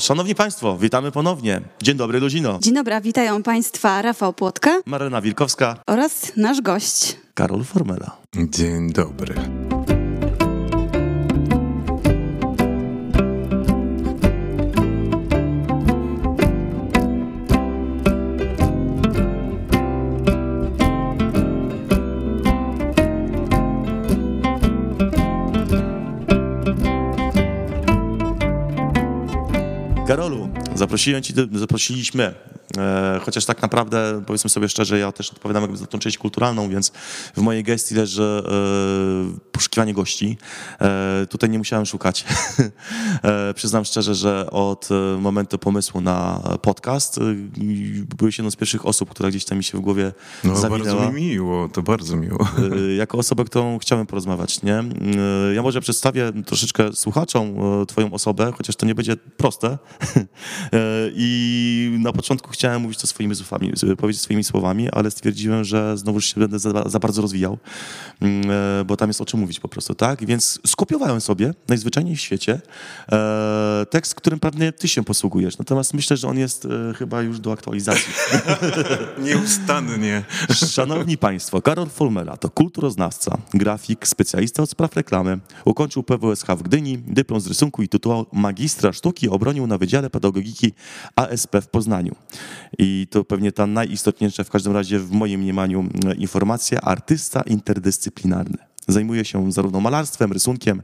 Szanowni Państwo, witamy ponownie. Dzień dobry, Luzino. Dzień dobry, witają Państwa Rafał Płotka Marena Wilkowska, oraz nasz gość. Karol Formela. Dzień dobry. Zaprosiłem ci, zaprosiliśmy, chociaż tak naprawdę, powiedzmy sobie szczerze, ja też odpowiadam jakby za tą część kulturalną, więc w mojej gestii leży e, poszukiwanie gości. E, tutaj nie musiałem szukać. e, przyznam szczerze, że od e, momentu pomysłu na podcast e, byłeś jedną z pierwszych osób, która gdzieś tam mi się w głowie No, zawinęła. bardzo mi miło, to bardzo miło. Jako osobę, którą chciałem porozmawiać, nie? Ja może przedstawię troszeczkę słuchaczom twoją osobę, chociaż to nie będzie proste. I na początku chciałem mówić to swoimi słowami, powiedzieć swoimi słowami, ale stwierdziłem, że znowu się będę za, za bardzo rozwijał, y, bo tam jest o czym mówić po prostu, tak? Więc skopiowałem sobie najzwyczajniej w świecie e, tekst, którym pewnie ty się posługujesz. Natomiast myślę, że on jest e, chyba już do aktualizacji. Nieustannie. Szanowni Państwo, Karol Fulmela to kulturoznawca, grafik, specjalista od spraw reklamy. Ukończył PWSH w Gdyni, dyplom z rysunku i tytuł magistra sztuki obronił na Wydziale Pedagogiki ASP w Poznaniu. I to pewnie ta najistotniejsza w każdym razie w moim mniemaniu informacja, artysta interdyscyplinarny. Zajmuje się zarówno malarstwem, rysunkiem,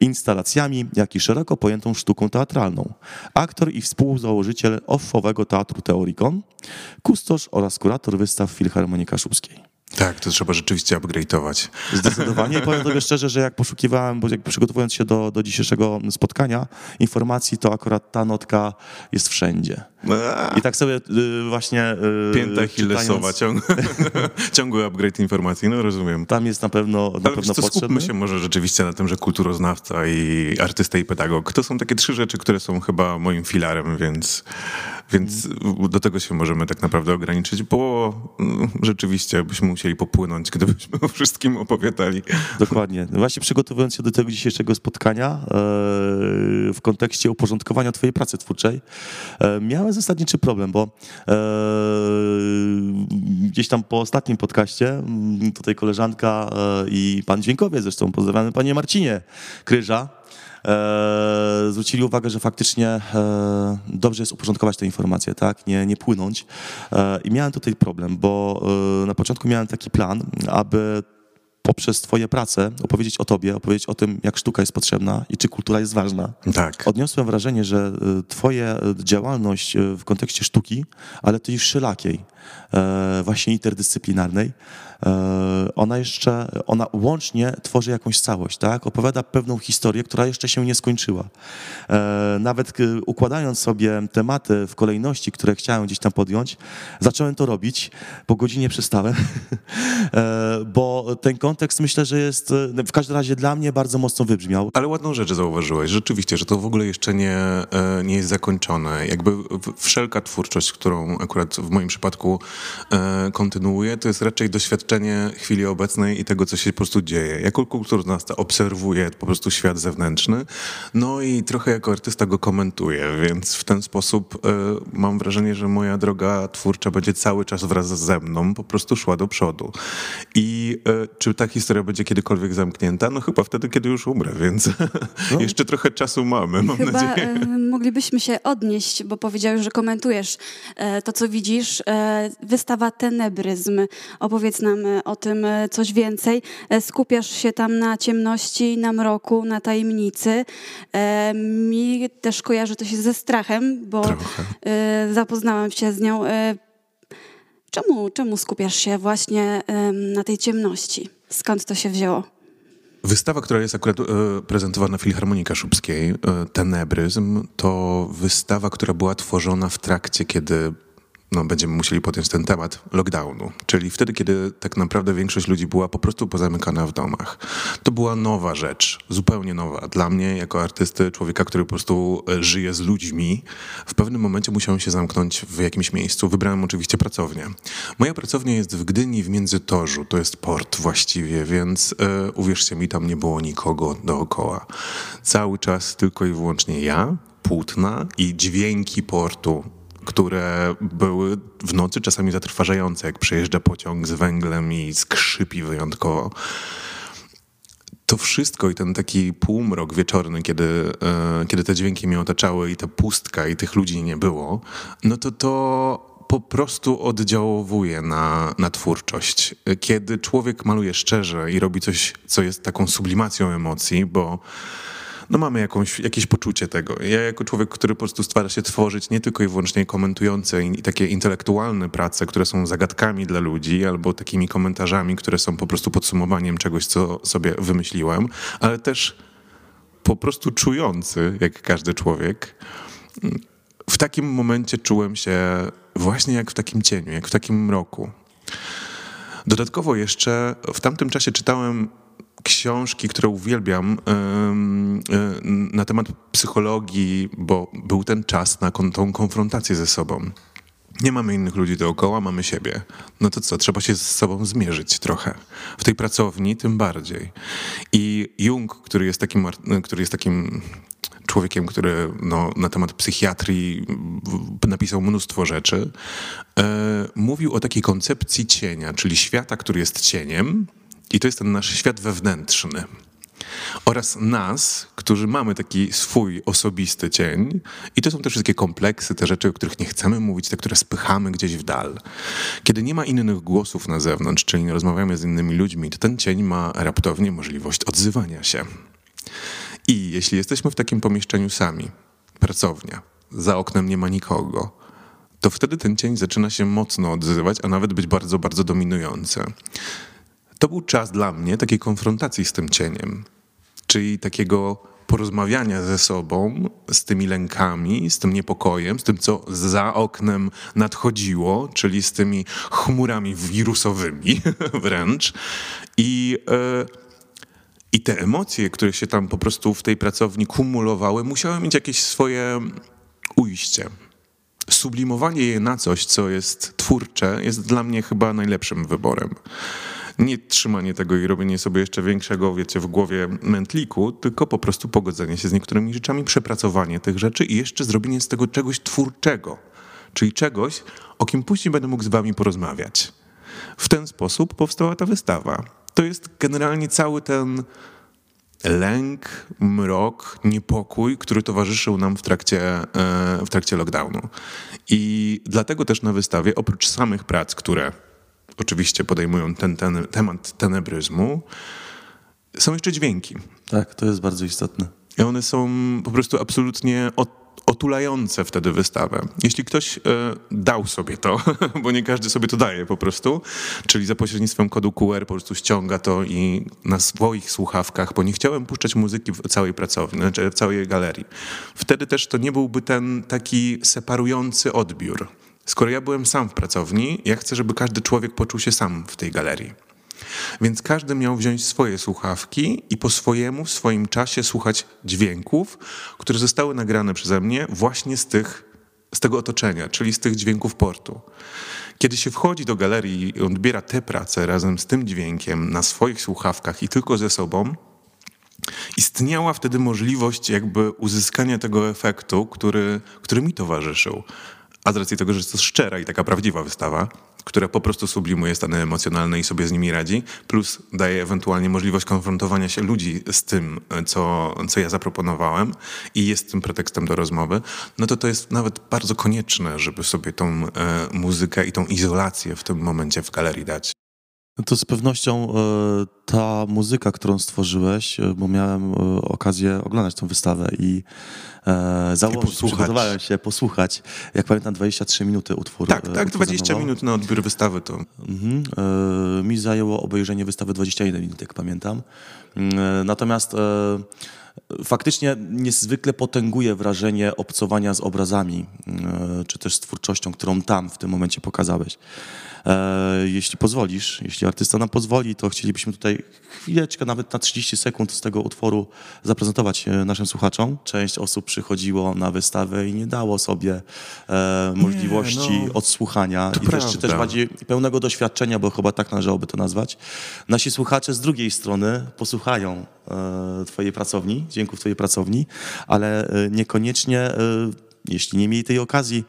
instalacjami, jak i szeroko pojętą sztuką teatralną. Aktor i współzałożyciel offowego teatru Teorikon, kustosz oraz kurator wystaw Filharmonii Kaszubskiej. Tak, to trzeba rzeczywiście upgrade'ować. Zdecydowanie. I powiem tobie szczerze, że jak poszukiwałem, bo jak przygotowując się do, do dzisiejszego spotkania informacji, to akurat ta notka jest wszędzie. I tak sobie y, właśnie y, Pięta Achillesowa, czytając, ciąg... ciągły upgrade informacji, no rozumiem. Tam jest na pewno, na Ale pewno co, potrzebny. skupmy się może rzeczywiście na tym, że kulturoznawca i artysta i pedagog to są takie trzy rzeczy, które są chyba moim filarem, więc, więc do tego się możemy tak naprawdę ograniczyć, bo mm, rzeczywiście byśmy musieli popłynąć, gdybyśmy o wszystkim opowiadali. Dokładnie. Właśnie przygotowując się do tego dzisiejszego spotkania e, w kontekście uporządkowania twojej pracy twórczej, e, miałem zasadniczy problem, bo e, gdzieś tam po ostatnim podcaście m, tutaj koleżanka e, i pan dźwiękowiec zresztą, pozdrawiamy panie Marcinie Kryża, e, zwrócili uwagę, że faktycznie e, dobrze jest uporządkować te informacje, tak, nie, nie płynąć. E, I miałem tutaj problem, bo e, na początku miałem taki plan, aby poprzez twoje prace opowiedzieć o tobie, opowiedzieć o tym, jak sztuka jest potrzebna i czy kultura jest ważna. Tak. Odniosłem wrażenie, że y, twoja y, działalność y, w kontekście sztuki, ale tej wszelakiej, e, właśnie interdyscyplinarnej, ona jeszcze, ona łącznie tworzy jakąś całość, tak? Opowiada pewną historię, która jeszcze się nie skończyła. E, Nawet y, układając sobie tematy w kolejności, które chciałem gdzieś tam podjąć, zacząłem to robić, po godzinie przestałem, E, bo ten kontekst myślę, że jest e, w każdym razie dla mnie bardzo mocno wybrzmiał. Ale ładną rzecz zauważyłeś, rzeczywiście, że to w ogóle jeszcze nie, e, nie jest zakończone. Jakby wszelka twórczość, którą akurat w moim przypadku e, kontynuuję, to jest raczej doświadczenie chwili obecnej i tego, co się po prostu dzieje. Jako kulturoznawca obserwuję po prostu świat zewnętrzny, no i trochę jako artysta go komentuję, więc w ten sposób e, mam wrażenie, że moja droga twórcza będzie cały czas wraz ze mną po prostu szła do przodu. I e, czy ta historia będzie kiedykolwiek zamknięta? No chyba wtedy, kiedy już umrę, więc jeszcze trochę czasu mamy, mam Chyba nadzieję. e, moglibyśmy się odnieść, bo powiedziałeś, że komentujesz e, to, co widzisz. E, wystawa Tenebryzm. Opowiedz nam e, o tym e, coś więcej. E, skupiasz się tam na ciemności, na mroku, na tajemnicy. Mi też kojarzy to się ze strachem, bo Trochę. zapoznałam się z nią. Czemu, czemu skupiasz się właśnie na tej ciemności? Skąd to się wzięło? Wystawa, która jest akurat prezentowana w Filharmonii Kaszubskiej, Tenebryzm, to wystawa, która była tworzona w trakcie, kiedy no, będziemy musieli podjąć ten temat lockdownu, czyli wtedy, kiedy tak naprawdę większość ludzi była po prostu pozamykana w domach. To była nowa rzecz, zupełnie nowa. Dla mnie, jako artysty, człowieka, który po prostu e, żyje z ludźmi, w pewnym momencie musiałem się zamknąć w jakimś miejscu. Wybrałem oczywiście pracownię. Moja pracownia jest w Gdyni, w Międzytorzu, to jest port właściwie, więc e, uwierzcie mi, tam nie było nikogo dookoła. Cały czas tylko i wyłącznie ja, płótna i dźwięki portu, które były w nocy czasami zatrważające, jak przejeżdża pociąg z węglem i skrzypi wyjątkowo. To wszystko i ten taki półmrok wieczorny, kiedy, e, kiedy te dźwięki mnie otaczały i ta pustka i tych ludzi nie było, no to to po prostu oddziałowuje na, na twórczość. Kiedy człowiek maluje szczerze i robi coś, co jest taką sublimacją emocji, bo no mamy jakąś, jakieś poczucie tego. Ja jako człowiek, który po prostu stara się tworzyć nie tylko i wyłącznie komentujące i takie intelektualne prace, które są zagadkami dla ludzi, albo takimi komentarzami, które są po prostu podsumowaniem czegoś, co sobie wymyśliłem, ale też po prostu czujący, jak każdy człowiek. W takim momencie czułem się właśnie jak w takim cieniu, jak w takim mroku. Dodatkowo jeszcze w tamtym czasie czytałem książki, które uwielbiam na temat psychologii, bo był ten czas na tą konfrontację ze sobą. Nie mamy innych ludzi dookoła, mamy siebie. No to co, trzeba się z sobą zmierzyć trochę. W tej pracowni tym bardziej. I Jung, który jest takim, który jest takim człowiekiem, który no, na temat psychiatrii napisał mnóstwo rzeczy, e, mówił o takiej koncepcji cienia, czyli świata, który jest cieniem, i to jest ten nasz świat wewnętrzny. Oraz nas, którzy mamy taki swój osobisty cień, i to są te wszystkie kompleksy, te rzeczy, o których nie chcemy mówić, te, które spychamy gdzieś w dal. Kiedy nie ma innych głosów na zewnątrz, czyli nie rozmawiamy z innymi ludźmi, to ten cień ma raptownie możliwość odzywania się. I jeśli jesteśmy w takim pomieszczeniu sami, pracownia, za oknem nie ma nikogo, to wtedy ten cień zaczyna się mocno odzywać, a nawet być bardzo, bardzo dominujący. To był czas dla mnie takiej konfrontacji z tym cieniem, czyli takiego porozmawiania ze sobą, z tymi lękami, z tym niepokojem, z tym, co za oknem nadchodziło, czyli z tymi chmurami wirusowymi wręcz. I. Yy, i te emocje, które się tam po prostu w tej pracowni kumulowały, musiały mieć jakieś swoje ujście. Sublimowanie je na coś, co jest twórcze, jest dla mnie chyba najlepszym wyborem. Nie trzymanie tego i robienie sobie jeszcze większego, wiecie, w głowie mętliku, tylko po prostu pogodzenie się z niektórymi rzeczami, przepracowanie tych rzeczy i jeszcze zrobienie z tego czegoś twórczego, czyli czegoś, o kim później będę mógł z wami porozmawiać. W ten sposób powstała ta wystawa to jest generalnie cały ten lęk, mrok, niepokój, który towarzyszył nam w trakcie, e, w trakcie lockdownu. I dlatego też na wystawie, oprócz samych prac, które oczywiście podejmują ten, ten temat tenebryzmu, są jeszcze dźwięki. Tak, to jest bardzo istotne. I one są po prostu absolutnie otulające wtedy wystawę. Jeśli ktoś e, dał sobie to, bo nie każdy sobie to daje po prostu, czyli za pośrednictwem kodu QR po prostu ściąga to i na swoich słuchawkach, bo nie chciałem puszczać muzyki w całej pracowni, znaczy w całej galerii. Wtedy też to nie byłby ten taki separujący odbiór. Skoro ja byłem sam w pracowni, ja chcę, żeby każdy człowiek poczuł się sam w tej galerii. Więc każdy miał wziąć swoje słuchawki i po swojemu, w swoim czasie słuchać dźwięków, które zostały nagrane przeze mnie właśnie z tych, z tego otoczenia, czyli z tych dźwięków portu. Kiedy się wchodzi do galerii i odbiera tę pracę razem z tym dźwiękiem na swoich słuchawkach i tylko ze sobą, istniała wtedy możliwość jakby uzyskania tego efektu, który, który mi towarzyszył. A z racji tego, że to jest szczera i taka prawdziwa wystawa, która po prostu sublimuje stany emocjonalne i sobie z nimi radzi, plus daje ewentualnie możliwość konfrontowania się ludzi z tym, co, co ja zaproponowałem i jest tym pretekstem do rozmowy, no to to jest nawet bardzo konieczne, żeby sobie tą e, muzykę i tą izolację w tym momencie w galerii dać. No to z pewnością e, ta muzyka, którą stworzyłeś, e, bo miałem e, okazję oglądać tę wystawę i założyć, się posłuchać. Jak pamiętam, 23 minuty utworu. Tak, tak, 20 minut na odbiór wystawy to. Mhm. Mi zajęło obejrzenie wystawy 21 minut, jak pamiętam. Natomiast faktycznie niezwykle potęguje wrażenie obcowania z obrazami, czy też z twórczością, którą tam w tym momencie pokazałeś. E, jeśli pozwolisz, jeśli artysta nam pozwoli, to chcielibyśmy tutaj chwileczkę, nawet na 30 sekund z tego utworu zaprezentować e, naszym słuchaczom. Część osób przychodziło na wystawę i nie dało sobie e, możliwości nie, no, odsłuchania i też, czy też bardziej pełnego doświadczenia, bo chyba tak należałoby to nazwać. Nasi słuchacze z drugiej strony posłuchają e, twojej pracowni dźwięku w twojej pracowni, ale e, niekoniecznie e, jeśli nie mieli tej okazji,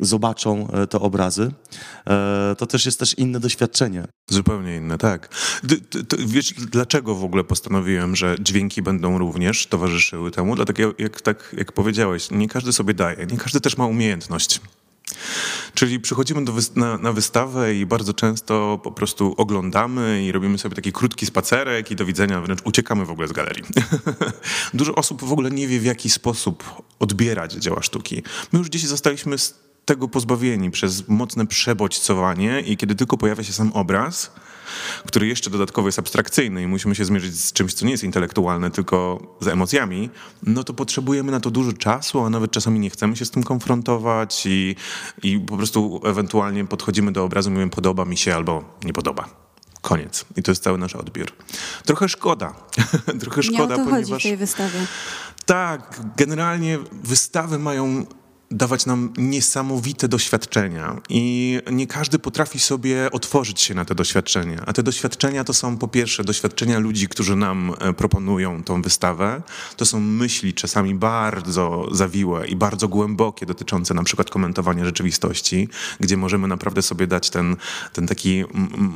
zobaczą e, te obrazy, e, to też jest też inne doświadczenie. Zupełnie inne, tak. Wiesz, dlaczego w ogóle postanowiłem, że dźwięki będą również towarzyszyły temu? Dlatego, jak, tak jak powiedziałeś, nie każdy sobie daje, nie każdy też ma umiejętność. Czyli przychodzimy wy na, na, wystawę i bardzo często po prostu oglądamy i robimy sobie taki krótki spacerek i do widzenia, wręcz uciekamy w ogóle z galerii. Dużo osób w ogóle nie wie, w jaki sposób odbierać dzieła sztuki. My już dzisiaj zostaliśmy z tego pozbawieni przez mocne przebodźcowanie i kiedy tylko pojawia się sam obraz, który jeszcze dodatkowo jest abstrakcyjny i musimy się zmierzyć z czymś, co nie jest intelektualne, tylko z emocjami, no to potrzebujemy na to dużo czasu, a nawet czasami nie chcemy się z tym konfrontować i, i po prostu ewentualnie podchodzimy do obrazu i mówimy podoba mi się albo nie podoba. Koniec. I to jest cały nasz odbiór. Trochę szkoda. Trochę szkoda, nie o to ponieważ. Chodzi w tej wystawie. Tak, generalnie wystawy mają dawać nam niesamowite doświadczenia i nie każdy potrafi sobie otworzyć się na te doświadczenia. A te doświadczenia to są po pierwsze doświadczenia ludzi, którzy nam e, proponują tą wystawę. To są myśli czasami bardzo zawiłe i bardzo głębokie dotyczące na przykład komentowania rzeczywistości, gdzie możemy naprawdę sobie dać ten, ten taki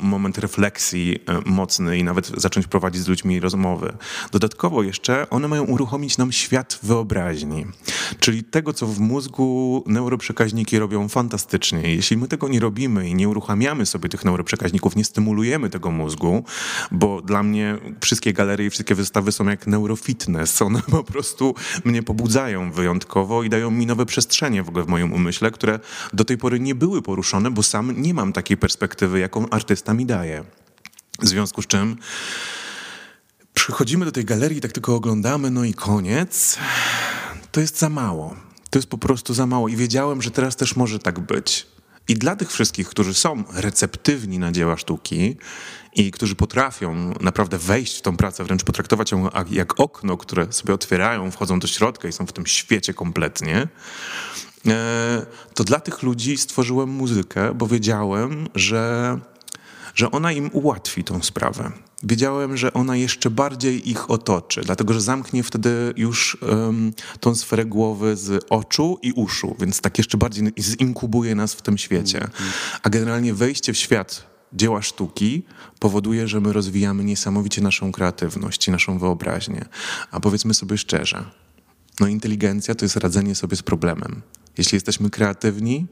moment refleksji e, mocny i nawet zacząć prowadzić z ludźmi rozmowy. Dodatkowo jeszcze one mają uruchomić nam świat wyobraźni, czyli tego, co w mózgu neuroprzekaźniki robią fantastycznie. Jeśli my tego nie robimy i nie uruchamiamy sobie tych neuroprzekaźników, nie stymulujemy tego mózgu, bo dla mnie wszystkie galerie i wszystkie wystawy są jak neurofitness. One po prostu mnie pobudzają wyjątkowo i dają mi nowe przestrzenie w ogóle w moim umyśle, które do tej pory nie były poruszone, bo sam nie mam takiej perspektywy, jaką artysta mi daje. W związku z czym przychodzimy do tej galerii, tak tylko oglądamy, no i koniec. To jest za mało. To jest po prostu za mało i wiedziałem, że teraz też może tak być. I dla tych wszystkich, którzy są receptywni na dzieła sztuki i którzy potrafią naprawdę wejść w tą pracę, wręcz potraktować ją jak okno, które sobie otwierają, wchodzą do środka i są w tym świecie kompletnie, e, to dla tych ludzi stworzyłem muzykę, bo wiedziałem, że, że ona im ułatwi tą sprawę. Wiedziałem, że ona jeszcze bardziej ich otoczy, dlatego że zamknie wtedy już um, tą sferę głowy z oczu i uszu, więc tak jeszcze bardziej zinkubuje nas w tym świecie. A generalnie wejście w świat dzieła sztuki powoduje, że my rozwijamy niesamowicie naszą kreatywność i naszą wyobraźnię. A powiedzmy sobie szczerze, no inteligencja to jest radzenie sobie z problemem. Jeśli jesteśmy kreatywni,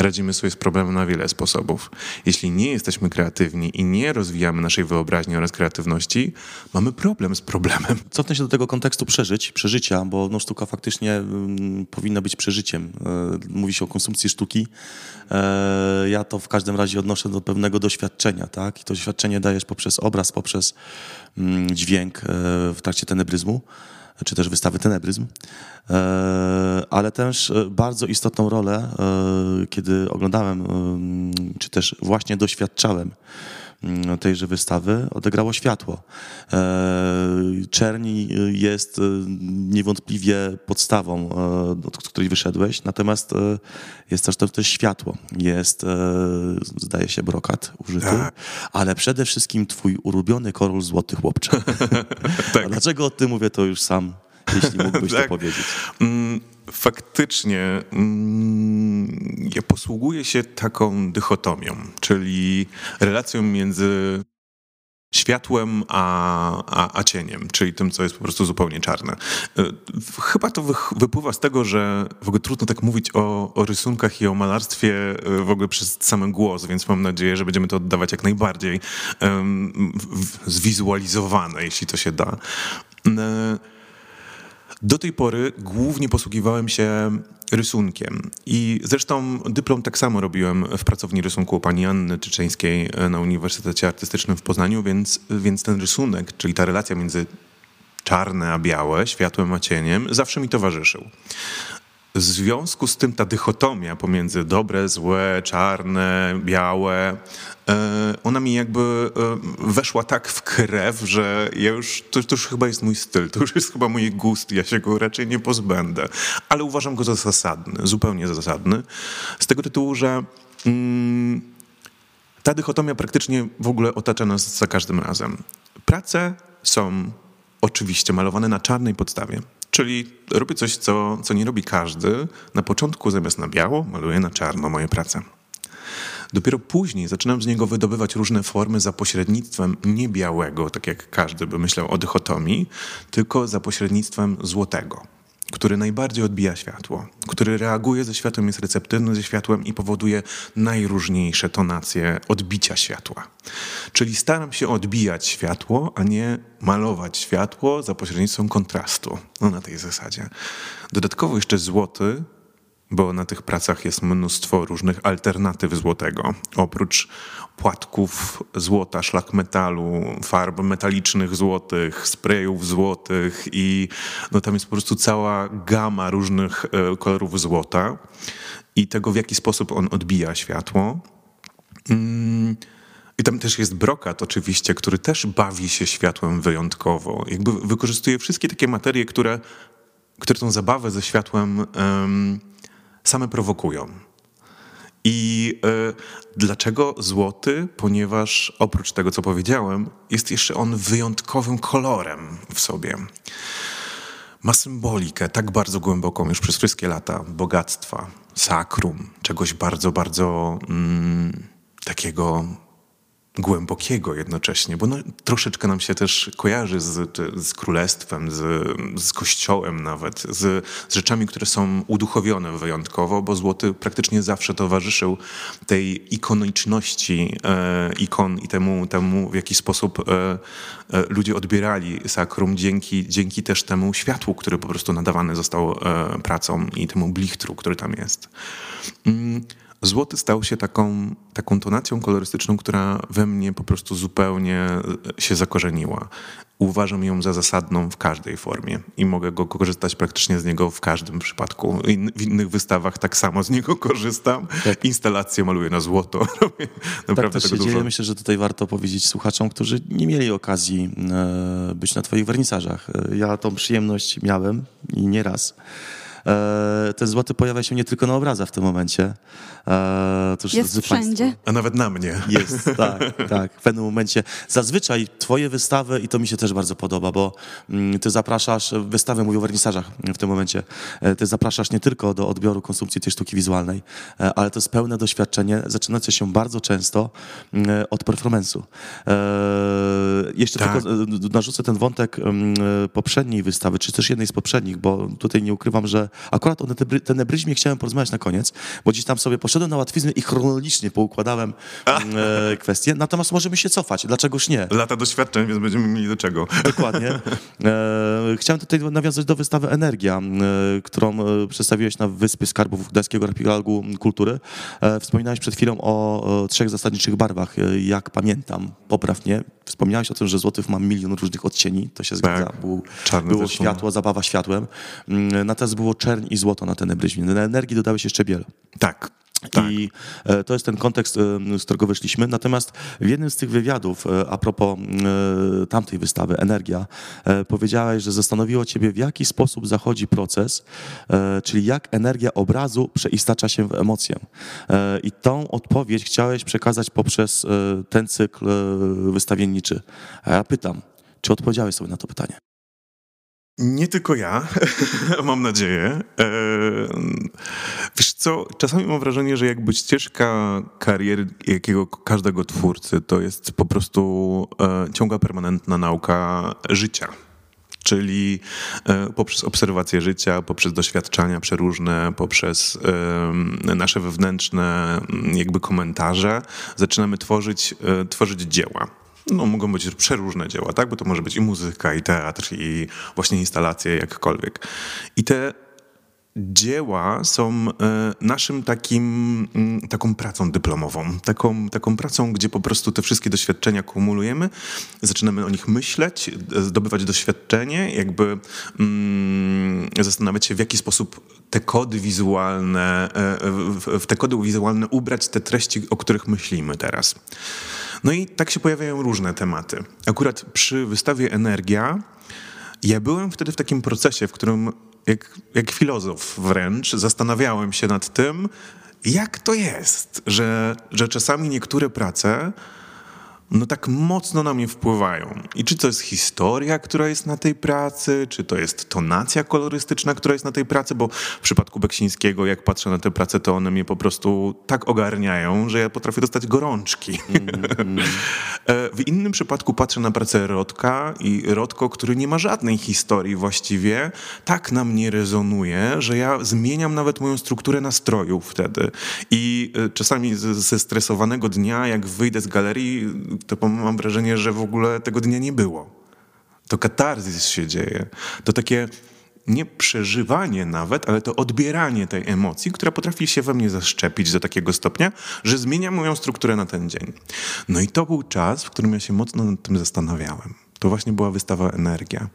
Radzimy sobie z problemem na wiele sposobów. Jeśli nie jesteśmy kreatywni i nie rozwijamy naszej wyobraźni oraz kreatywności, mamy problem z problemem. Cofnę się do tego kontekstu przeżyć, przeżycia, bo no, sztuka faktycznie mm, powinna być przeżyciem. E, mówi się o konsumpcji sztuki. E, ja to w każdym razie odnoszę do pewnego doświadczenia, tak? I to doświadczenie dajesz poprzez obraz, poprzez mm, dźwięk e, w trakcie tenebryzmu czy też wystawy Tenebryzm, e, ale też e, bardzo istotną rolę, e, kiedy oglądałem, czy też właśnie doświadczałem tejże wystawy odegrało światło. E, czerni jest e, niewątpliwie podstawą, e, od której wyszedłeś, natomiast jest też to też światło. Jest, zdaje się, brokat użyty, tak. ale przede wszystkim twój ulubiony korol złoty chłopcze. tak. A dlaczego o tym mówię, to już sam jeśli mógłbyś tak. to powiedzieć. Faktycznie mm, ja posługuję się taką dychotomią, czyli relacją między światłem a, a, a, cieniem, czyli tym, co jest po prostu zupełnie czarne. E, chyba to wypływa z tego, że w ogóle trudno tak mówić o, o rysunkach i o malarstwie e, w ogóle przez sam głos, więc mam nadzieję, że będziemy to oddawać jak najbardziej um, zwizualizowane, jeśli to się da. Do tej pory głównie posługiwałem się rysunkiem. I zresztą dyplom tak samo robiłem w pracowni rysunku pani Anny Czyczeńskiej e, na Uniwersytecie Artystycznym w Poznaniu, więc, więc ten rysunek, czyli ta relacja między czarne a białe, światłem a cieniem, zawsze mi towarzyszył. W związku z tym ta dychotomia pomiędzy dobre, złe, czarne, białe, e, ona mi jakby e, weszła tak w krew, że ja już, to, to już chyba jest mój styl, to już jest chyba mój gust, ja się go raczej nie pozbędę. Ale uważam go za zasadny, zupełnie zasadny, z tego tytułu, że mm, ta dychotomia praktycznie w ogóle otacza nas za każdym razem. Prace są oczywiście malowane na czarnej podstawie. Czyli robię coś, co, co nie robi każdy. Na początku zamiast na biało maluję na czarno moje prace. Dopiero później zaczynam z niego wydobywać różne formy za pośrednictwem nie białego, tak jak każdy by myślał o dychotomii, tylko za pośrednictwem złotego który najbardziej odbija światło, który reaguje ze światłem, jest receptywny ze światłem i powoduje najróżniejsze tonacje odbicia światła. Czyli staram się odbijać światło, a nie malować światło za pośrednictwem kontrastu. No na tej zasadzie. Dodatkowo jeszcze złoty bo na tych pracach jest mnóstwo różnych alternatyw złotego. Oprócz płatków złota, szlak metalu, farb metalicznych złotych, sprayów złotych i no tam jest po prostu cała gama różnych e, kolorów złota i tego, w jaki sposób on odbija światło. Mm. I tam też jest brokat oczywiście, który też bawi się światłem wyjątkowo. Jakby wykorzystuje wszystkie takie materie, które, które tą zabawę ze światłem um, same prowokują. I y, dlaczego złoty? Ponieważ oprócz tego, co powiedziałem, jest jeszcze on wyjątkowym kolorem w sobie. Ma symbolikę tak bardzo głęboką już przez wszystkie lata bogactwa, sakrum, czegoś bardzo, bardzo mm, takiego głębokiego jednocześnie, bo no, troszeczkę nam się też kojarzy z, z królestwem, z, z kościołem nawet, z, z, rzeczami, które są uduchowione wyjątkowo, bo złoty praktycznie zawsze towarzyszył tej ikoniczności e, ikon i temu, temu w jaki sposób e, e, ludzie odbierali sakrum dzięki, dzięki też temu światłu, który po prostu nadawany został e, pracą i temu blichtru, który tam jest. Mm. Złoty stał się taką, taką tonacją kolorystyczną, która we mnie po prostu zupełnie e, się zakorzeniła. Uważam ją za zasadną w każdej formie i mogę go korzystać praktycznie z niego w każdym przypadku. w innych wystawach tak samo z niego korzystam. Tak. Instalacje maluję na złoto. Naprawdę tak to się dzieje. Myślę, że tutaj warto powiedzieć słuchaczom, którzy nie mieli okazji e, być na twoich wernisażach. E, ja tą przyjemność miałem i nieraz. E, ten złoty pojawia się nie tylko na obrazach w tym momencie. E, jest wszędzie. Państwo, a nawet na mnie. Jest, tak, tak. W pewnym momencie. Zazwyczaj twoje wystawy, i to mi się też bardzo podoba, bo mm, ty zapraszasz, wystawy mówię o wernisażach w tym momencie, e, ty zapraszasz nie tylko do odbioru konsumpcji tej sztuki wizualnej, ale to jest pełne doświadczenie, zaczynające się bardzo często mm, od performance'u. Jeszcze tak. tylko narzucę ten wątek mm, poprzedniej wystawy, czy też jednej z poprzednich, bo tutaj nie ukrywam, że akurat o tenebryzmie chciałem porozmawiać na koniec, bo gdzieś tam sobie poszedłem na łatwiznę i chronologicznie poukładałem e, kwestie, natomiast możemy się cofać, dlaczegoż nie? Lata doświadczeń, więc będziemy mieli do czego. Dokładnie. E, chciałem tutaj nawiązać do wystawy Energia, e, którą e, przedstawiłeś na Wyspie Skarbów Gdańskiego Archipelagu Kultury. E, wspominałeś przed chwilą o, o trzech zasadniczych barwach, e, jak pamiętam, poprawnie. Wspomniałeś o tym, że złotych ma milion różnych odcieni, to się zgadza. Tak. Był, było światło, zabawa światłem. Mm, natomiast było czerń i złoto na tenebryzmie. Na energii dodałeś jeszcze biel. Tak. Tak. I e, to jest ten kontekst, e, z którego wyszliśmy. Natomiast w jednym z tych wywiadów, e, a propos tamtej wystawy, Energia, powiedziałeś, że zastanowiło ciebie, w jaki sposób zachodzi proces, czyli jak energia obrazu przeistacza się w emocję. I tą odpowiedź chciałeś przekazać poprzez ten cykl wystawienniczy. A ja pytam, czy odpowiedziałeś sobie na to pytanie? Nie tylko ja, mam nadzieję. E, wiesz co, czasami mam wrażenie, że jakby ścieżka kariery jakiego każdego twórcy to jest po prostu e, ciągła permanentna nauka życia. Czyli e, poprzez obserwację życia, poprzez doświadczenia przeróżne, poprzez nasze wewnętrzne jakby komentarze zaczynamy tworzyć, tworzyć dzieła no, mogą być przeróżne dzieła, tak? Bo to może być i muzyka, i teatr, i właśnie instalacje, jakkolwiek. I te dzieła są e, naszym takim, mm, taką pracą dyplomową, taką, taką pracą, gdzie po prostu te wszystkie doświadczenia kumulujemy, zaczynamy o nich myśleć, zdobywać doświadczenie, jakby mm, zastanawiać się, w jaki sposób te kody wizualne, e, w te kody wizualne ubrać te treści, o których myślimy teraz. No i tak się pojawiają różne tematy. Akurat przy wystawie Energia ja byłem wtedy w takim procesie, w którym jak, jak filozof wręcz zastanawiałem się nad tym, jak to jest, że, że czasami niektóre prace no tak mocno na mnie wpływają. I czy to jest historia, która jest na tej pracy, czy to jest tonacja kolorystyczna, która jest na tej pracy, bo w przypadku Beksińskiego, jak patrzę na tę pracę, to one mnie po prostu tak ogarniają, że ja potrafię dostać gorączki. Mm. w innym przypadku patrzę na pracę Rodka i Rodko, który nie ma żadnej historii właściwie, tak na mnie rezonuje, że ja zmieniam nawet moją strukturę nastroju wtedy. I e, czasami ze stresowanego dnia, jak wyjdę z galerii, to mam wrażenie, że w ogóle tego dnia nie było. To katarzis się dzieje. To takie nie przeżywanie nawet, ale to odbieranie tej emocji, która potrafi się we mnie zaszczepić do takiego stopnia, że zmienia moją strukturę na ten dzień. No i to był czas, w którym ja się mocno nad tym zastanawiałem. To właśnie była wystawa Energia.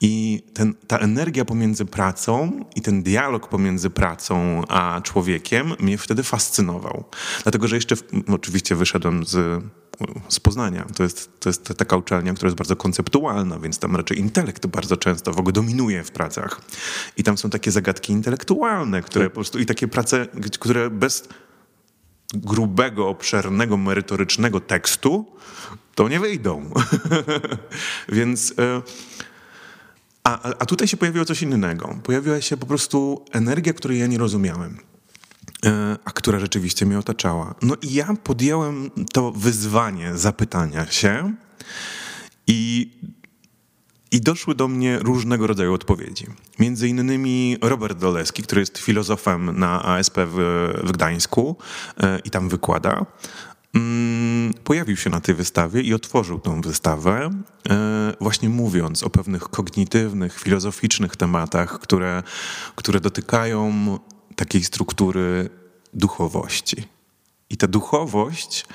I ten, ta energia pomiędzy pracą i ten dialog pomiędzy pracą a człowiekiem mnie wtedy fascynował. Dlatego, że jeszcze w, oczywiście wyszedłem z z Poznania. To jest, to jest taka uczelnia, która jest bardzo konceptualna, więc tam raczej intelekt bardzo często w ogóle dominuje w pracach. I tam są takie zagadki intelektualne, które po prostu i takie prace, które bez grubego, obszernego, merytorycznego tekstu to nie wyjdą. więc... E, a, a tutaj się pojawiło coś innego. Pojawiła się po prostu energia, której ja nie rozumiałem. E, a która rzeczywiście mnie otaczała. No i ja podjąłem to wyzwanie zapytania się i, i doszły do mnie różnego rodzaju odpowiedzi. Między innymi Robert Doleski, który jest filozofem na ASP w, w Gdańsku e, i tam wykłada, mm, pojawił się na tej wystawie i otworzył tą wystawę, e, właśnie mówiąc o pewnych kognitywnych, filozoficznych tematach, które, które dotykają takiej struktury duchowości. I ta duchowość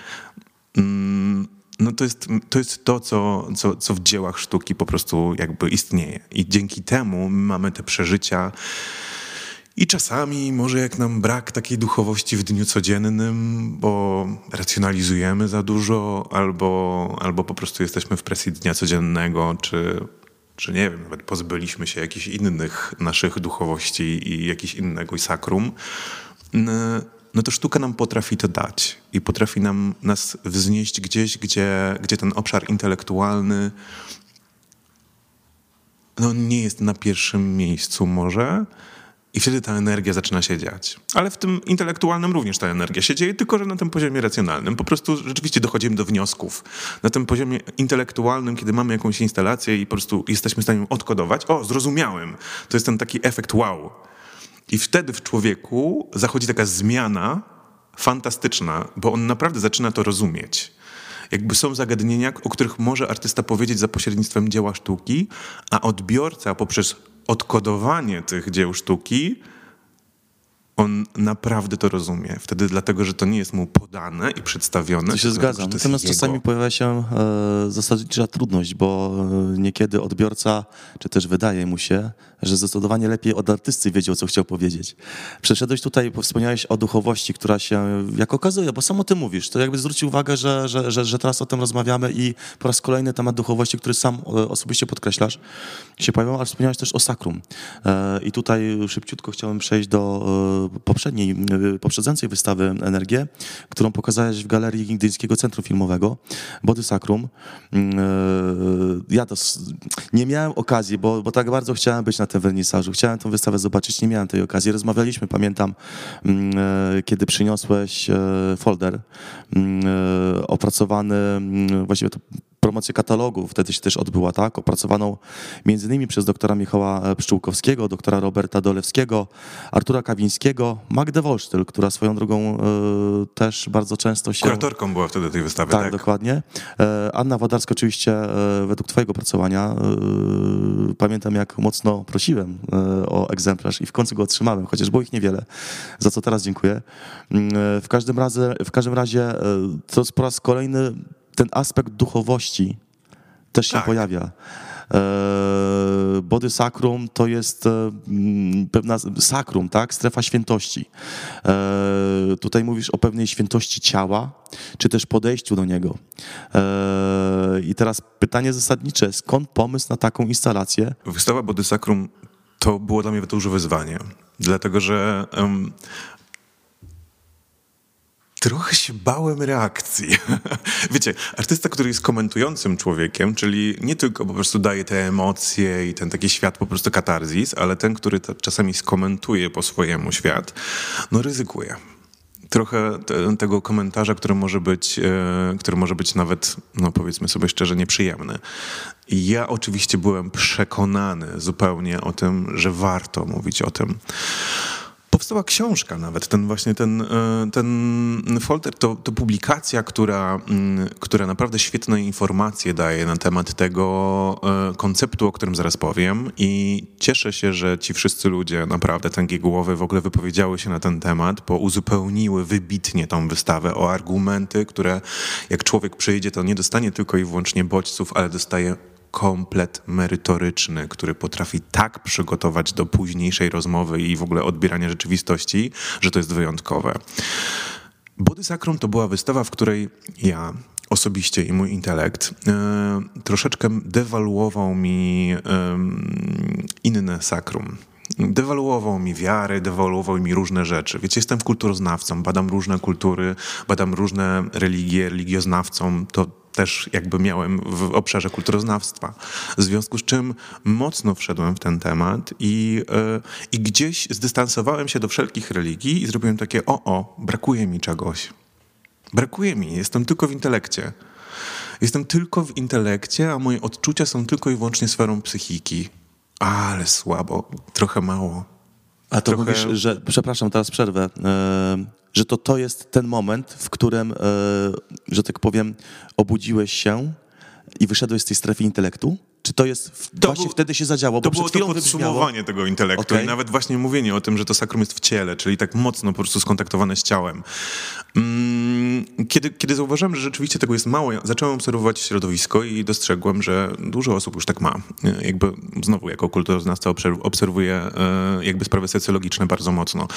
mm, no to jest to, jest to co, co, co w dziełach sztuki po prostu jakby istnieje. I dzięki temu mamy te przeżycia. I czasami może jak nam brak takiej duchowości w dniu codziennym, bo racjonalizujemy za dużo, albo, albo po prostu jesteśmy w presji dnia codziennego, czy czy nie wiem, nawet pozbyliśmy się jakichś innych naszych duchowości i jakiś innego sakrum, no to sztuka nam potrafi to dać i potrafi nam nas wznieść gdzieś, gdzie, gdzie ten obszar intelektualny no, nie jest na pierwszym miejscu może, i wtedy ta energia zaczyna się dziać. Ale w tym intelektualnym również ta energia się dzieje, tylko że na tym poziomie racjonalnym. Po prostu rzeczywiście dochodzimy do wniosków. Na tym poziomie intelektualnym, kiedy mamy jakąś instalację i po prostu jesteśmy w stanie ją odkodować, o, zrozumiałem. To jest ten taki efekt wow. I wtedy w człowieku zachodzi taka zmiana fantastyczna, bo on naprawdę zaczyna to rozumieć jakby są zagadnienia, o których może artysta powiedzieć za pośrednictwem dzieła sztuki, a odbiorca poprzez odkodowanie tych dzieł sztuki, on naprawdę to rozumie. Wtedy dlatego, że to nie jest mu podane i przedstawione. To się zgadzam. Natomiast czasami pojawia się e, zasadnicza trudność, bo e, niekiedy odbiorca, czy też wydaje mu się, że zdecydowanie lepiej od artysty wiedział, co chciał powiedzieć. Przeszedłeś tutaj, wspomniałeś o duchowości, która się, jak okazuje, bo samo ty mówisz, to jakby zwrócił uwagę, że, że, że, że teraz o tym rozmawiamy i po raz kolejny temat duchowości, który sam e, osobiście podkreślasz, się pojawił, ale wspomniałeś też o sakrum. E, I tutaj szybciutko chciałem przejść do e, poprzedniej, poprzedzającej wystawy Energię, którą pokazałeś w Galerii Gdyńskiego Centrum Filmowego, Body Sakrum. Ja to nie miałem okazji, bo, bo tak bardzo chciałem być na tym wernisażu. Chciałem tę wystawę zobaczyć, nie miałem tej okazji. Rozmawialiśmy, pamiętam, mm, e, kiedy przyniosłeś folder mm, opracowany, mm, właściwie to promocję katalogu wtedy się też odbyła, tak? Opracowaną między innymi przez doktora Michała e, Pszczółkowskiego, doktora Roberta Dolewskiego, Artura Kawińskiego, Magdę Wolsztyl, która swoją drogą y, też bardzo często się... Kuratorką była wtedy tej wystawy, tak? Tak, dokładnie. E, Anna Wodarska oczywiście e, według twojego pracowania pamiętam jak mocno prosiłem o egzemplarz i w końcu go otrzymałem, chociaż było ich niewiele, za co teraz dziękuję. Mm, w każdym razie, w każdym razie to po raz kolejny ten aspekt duchowości też się tak. pojawia. E, body sacrum to jest e, pewna sakrum, tak? Strefa świętości. E, tutaj mówisz o pewnej świętości ciała, czy też podejściu do niego. I teraz pytanie zasadnicze, skąd pomysł na taką instalację? Wystawa Body Sacrum to było dla mnie duże wyzwanie, dlatego że trochę się bałem reakcji. Wiecie, artysta, który jest komentującym człowiekiem, czyli nie tylko po prostu daje te emocje i ten taki świat po prostu katarzis, ale ten, który czasami skomentuje po swojemu świat, no ryzykuje trochę te, tego komentarza, który może być, e, który może być nawet, no powiedzmy sobie szczerze, nieprzyjemny. I ja oczywiście byłem przekonany zupełnie o tym, że warto mówić o tym powstała książka nawet, ten właśnie ten, e, ten folder to, to publikacja, która, mm, która naprawdę świetne informacje daje na temat tego e, konceptu, o którym zaraz powiem. I cieszę się, że ci wszyscy ludzie, naprawdę tęgie głowy w ogóle wypowiedziały się na ten temat, bo uzupełniły wybitnie tą wystawę o argumenty, które jak człowiek przyjdzie, to nie dostanie tylko i wyłącznie bodźców, ale dostaje komplet merytoryczny, który potrafi tak przygotować do późniejszej rozmowy i w ogóle odbierania rzeczywistości, że to jest wyjątkowe. Body Sacrum to była wystawa, w której ja osobiście i mój intelekt e, troszeczkę dewaluował mi inne sakrum. Dewaluował mi wiary, dewaluował mi różne rzeczy. Wiecie, jestem kulturoznawcą, badam różne kultury, badam różne religie, religioznawcą. To też jakby miałem w obszarze kulturoznawstwa. W związku z czym mocno wszedłem w ten temat i, yy, i gdzieś zdystansowałem się do wszelkich religii i zrobiłem takie, o, o, brakuje mi czegoś. Brakuje mi, jestem tylko w intelekcie. Jestem tylko w intelekcie, a moje odczucia są tylko i wyłącznie sferą psychiki. Ale słabo, trochę mało. A to Trochę... mówisz, że, przepraszam, teraz przerwę, e, że to to jest ten moment, w którym, e, że tak powiem, obudziłeś się i wyszedłeś z tej strefy intelektu? Czy to jest, to właśnie był, wtedy się zadziało? to było to podsumowanie tego intelektu okay. i nawet właśnie mówienie o tym, że to sakrum jest w ciele, czyli tak mocno po prostu skontaktowane z ciałem. Mm, kiedy, kiedy zauważyłem, że rzeczywiście tego jest mało, zacząłem obserwować środowisko i dostrzegłem, że dużo osób już tak ma. Jakby znowu jako kulturoznawca obserwuję e, jakby sprawy socjologiczne bardzo mocno.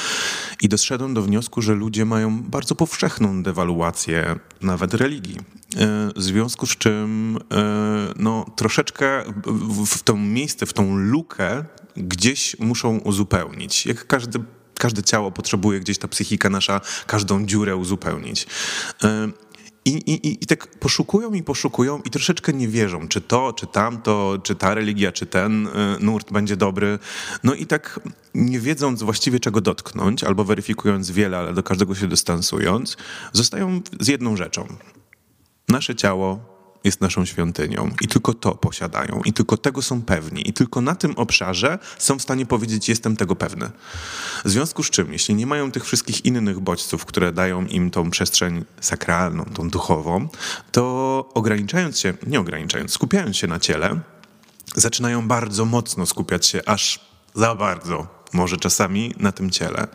I doszedłem do wniosku, że ludzie mają bardzo powszechną dewaluację nawet religii. E, w związku z czym e, no, troszeczkę w to miejsce, w tą lukę gdzieś muszą uzupełnić. Jak każdy każde ciało potrzebuje gdzieś ta psychika nasza każdą dziurę uzupełnić. E, I, i, I tak poszukują i poszukują i troszeczkę nie wierzą, czy to, czy tamto, czy ta religia, czy ten nurt będzie dobry. No i tak nie wiedząc właściwie czego dotknąć, albo weryfikując wiele, ale do każdego się dystansując, zostają z jedną rzeczą. Nasze ciało jest naszą świątynią. I tylko to posiadają. I tylko tego są pewni. I tylko na tym obszarze są w stanie powiedzieć jestem tego pewny. W związku z czym, jeśli nie mają tych wszystkich innych bodźców, które dają im tą przestrzeń sakralną, tą duchową, to ograniczając się, nie ograniczając, skupiając się na ciele, zaczynają bardzo mocno skupiać się aż za bardzo może czasami na tym ciele.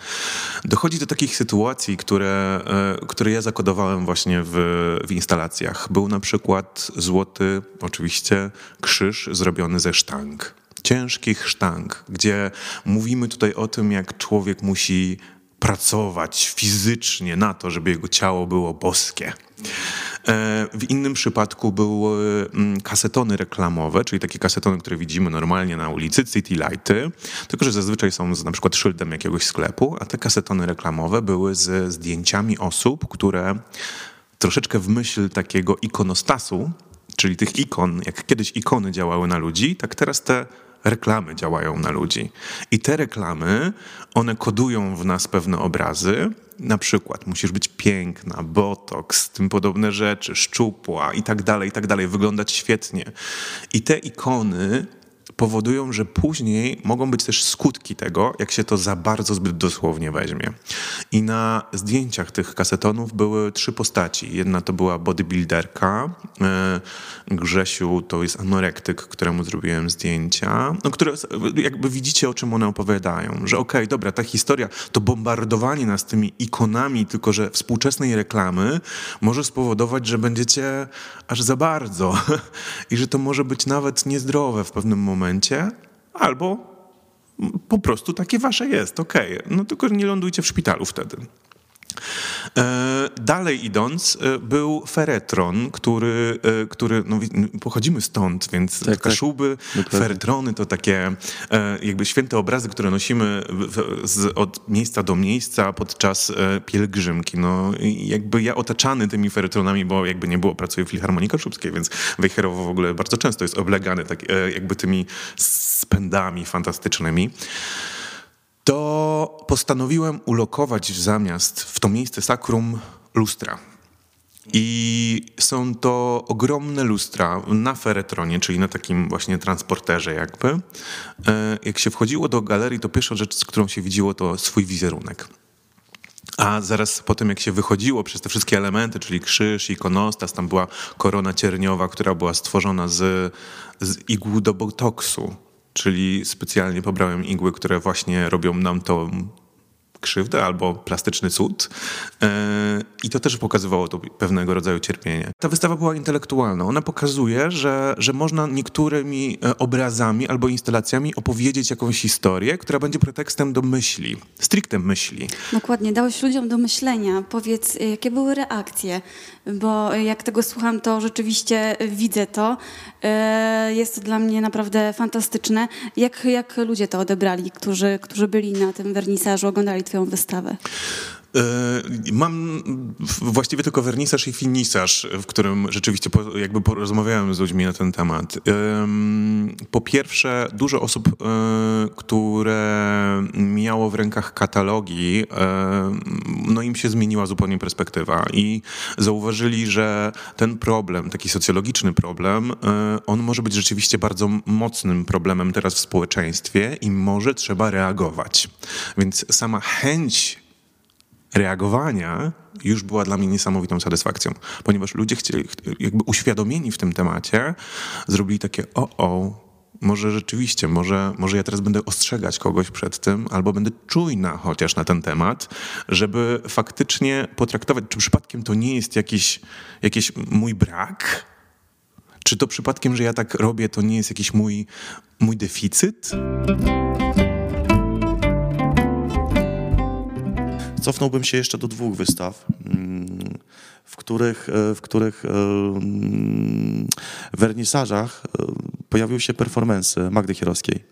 Dochodzi do takich sytuacji, które, e, które ja zakodowałem właśnie w, w instalacjach. Był na przykład złoty, oczywiście, krzyż zrobiony ze sztang. Ciężkich sztang, gdzie mówimy tutaj o tym, jak człowiek musi pracować fizycznie na to, żeby jego ciało było boskie. E, w innym przypadku były mm, kasetony reklamowe, czyli takie kasetony, które widzimy normalnie na ulicy, City Lighty, tylko że zazwyczaj są z na przykład szyldem jakiegoś sklepu, a te kasetony reklamowe były ze zdjęciami osób, które troszeczkę w myśl takiego ikonostasu, czyli tych ikon, jak kiedyś ikony działały na ludzi, tak teraz te reklamy działają na ludzi. I te reklamy, one kodują w nas pewne obrazy. Na przykład musisz być piękna, botoks, tym podobne rzeczy, szczupła i tak dalej, i tak dalej, wyglądać świetnie. I te ikony powodują, że później mogą być też skutki tego, jak się to za bardzo zbyt dosłownie weźmie. I na zdjęciach tych kasetonów były trzy postaci. Jedna to była bodybuilderka, e, Grzesiu to jest anorektyk, któremu zrobiłem zdjęcia, no, które jakby widzicie, o czym one opowiadają, że okej, okay, dobra, ta historia, to bombardowanie nas tymi ikonami, tylko że współczesnej reklamy może spowodować, że będziecie aż za bardzo i że to może być nawet niezdrowe w pewnym momencie momencie, albo po prostu takie wasze jest, okej. Okay. No tylko nie lądujcie w szpitalu wtedy. E, dalej idąc, e, był feretron, który, e, który no, pochodzimy stąd, więc tak, tak. szuby, feretrony to takie jakby święte obrazy, które nosimy z, od miejsca do miejsca podczas pielgrzymki. No, jakby ja otaczany tymi feretronami, bo jakby nie było, pracuję w Filharmonii Kaszubskiej, więc Wejherowo w ogóle bardzo często jest oblegany tak, jakby tymi spędami fantastycznymi to postanowiłem ulokować zamiast w to miejsce sakrum lustra. I są to ogromne lustra na feretronie, czyli na takim właśnie transporterze jakby. E, jak się wchodziło do galerii, to pierwsza rzecz, z którą się widziło, to swój wizerunek. A zaraz po tym, jak się wychodziło przez te wszystkie elementy, czyli krzyż, ikonostas, tam była korona cierniowa, która była stworzona z, z do botoksu, czyli specjalnie pobrałem igły, które właśnie robią nam to krzywdę albo plastyczny cud. E, I to też pokazywało to pewnego rodzaju cierpienie. Ta wystawa była intelektualna. Ona pokazuje, że, że można niektórymi e, obrazami albo instalacjami opowiedzieć jakąś historię, która będzie pretekstem do myśli, stricte myśli. Dokładnie, dałeś ludziom do myślenia. Powiedz, e, jakie były reakcje? Bo jak tego słucham, to rzeczywiście widzę to. Jest to dla mnie naprawdę fantastyczne. Jak, jak ludzie to odebrali, którzy, którzy byli na tym wernisażu, oglądali twoją wystawę? E, mam właściwie tylko wernisaż i finisarz, w którym rzeczywiście jakby porozmawiałem z ludźmi na ten temat. Po pierwsze, dużo osób, e, które miało w rękach katalogi, e, no im się zmieniła zupełnie perspektywa i zauważyli, że ten problem, taki socjologiczny problem, on może być rzeczywiście bardzo mocnym problemem teraz w społeczeństwie i może trzeba reagować. Więc sama chęć reagowania już była dla mnie niesamowitą satysfakcją, ponieważ ludzie chcieli, jakby uświadomieni w tym temacie, zrobili takie o, o, może rzeczywiście, może, może ja teraz będę ostrzegać kogoś przed tym, albo będę czujna chociaż na ten temat, żeby faktycznie potraktować, czy przypadkiem to nie jest jakiś, jakiś mój brak, czy to przypadkiem, że ja tak robię, to nie jest jakiś mój, mój deficyt? Cofnąłbym się jeszcze do dwóch wystaw, mm, w których, e, w których e, mm, wernisażach e, pojawiły się performance Magdy Chierowskiej.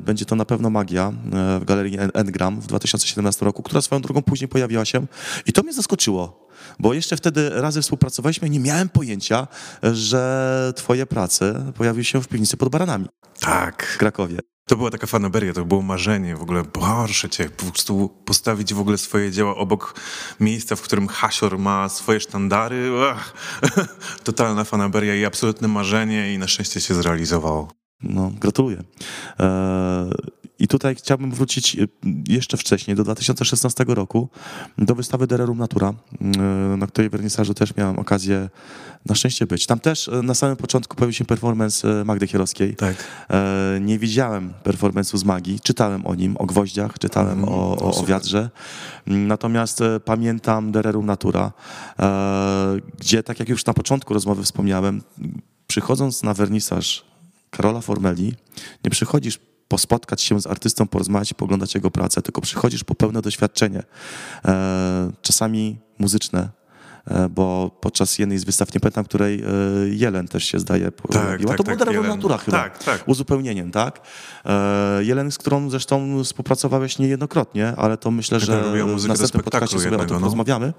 Będzie to na pewno Magia w galerii Engram w 2017 roku, która swoją drogą później pojawiła się i to mnie zaskoczyło, bo jeszcze wtedy razem współpracowaliśmy i nie miałem pojęcia, że twoje prace pojawiły się w piwnicy pod Baranami. Tak. W Krakowie. To była taka fanaberia, to było marzenie w ogóle, proszę cię, po prostu postawić w ogóle swoje dzieła obok miejsca, w którym Hasior ma swoje sztandary. Ach, totalna fanaberia i absolutne marzenie i na szczęście się zrealizowało. No, gratuluję. Eee, I tutaj chciałbym wrócić e, jeszcze wcześniej, do 2016 roku, do wystawy Dererum Natura, e, na której wernisażu też miałem okazję na szczęście być. Tam też e, na samym początku pojawił się performance Magdy Chierowskiej. Tak. Nie widziałem performance'u z magii, czytałem o nim, o gwoździach, czytałem mm, o, o, o wiadrze. Natomiast pamiętam Dererum Natura, gdzie tak jak już na początku rozmowy wspomniałem, przychodząc na wernisaż Karola Formeli, nie przychodzisz pospotkać się z artystą, porozmawiać, poglądać jego pracę, tylko przychodzisz po pełne doświadczenie, e, czasami muzyczne, e, bo podczas jednej z wystaw, nie pamiętam, której e, Jelen też się zdaje pojawiła, tak, to tak, była tak, Natura chyba, tak, tak. uzupełnieniem, tak? Jelen, z którą zresztą współpracowałeś niejednokrotnie, ale to myślę, że w następnym podcaście sobie o tym no. rozmawiamy.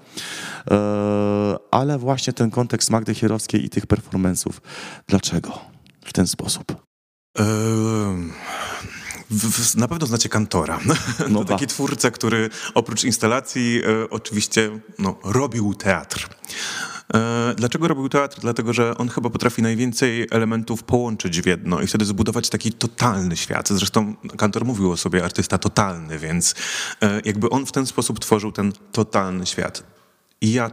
Ale właśnie ten kontekst Magdy Chierowskiej i tych performance'ów. Dlaczego? w ten sposób? Na pewno znacie Kantora. No to taki twórca, który oprócz instalacji e, oczywiście no, robił teatr. E, dlaczego robił teatr? Dlatego, że on chyba potrafi najwięcej elementów połączyć w jedno i wtedy zbudować taki totalny świat. Zresztą Kantor mówił o sobie artysta totalny, więc e, jakby on w ten sposób tworzył ten totalny świat. I ja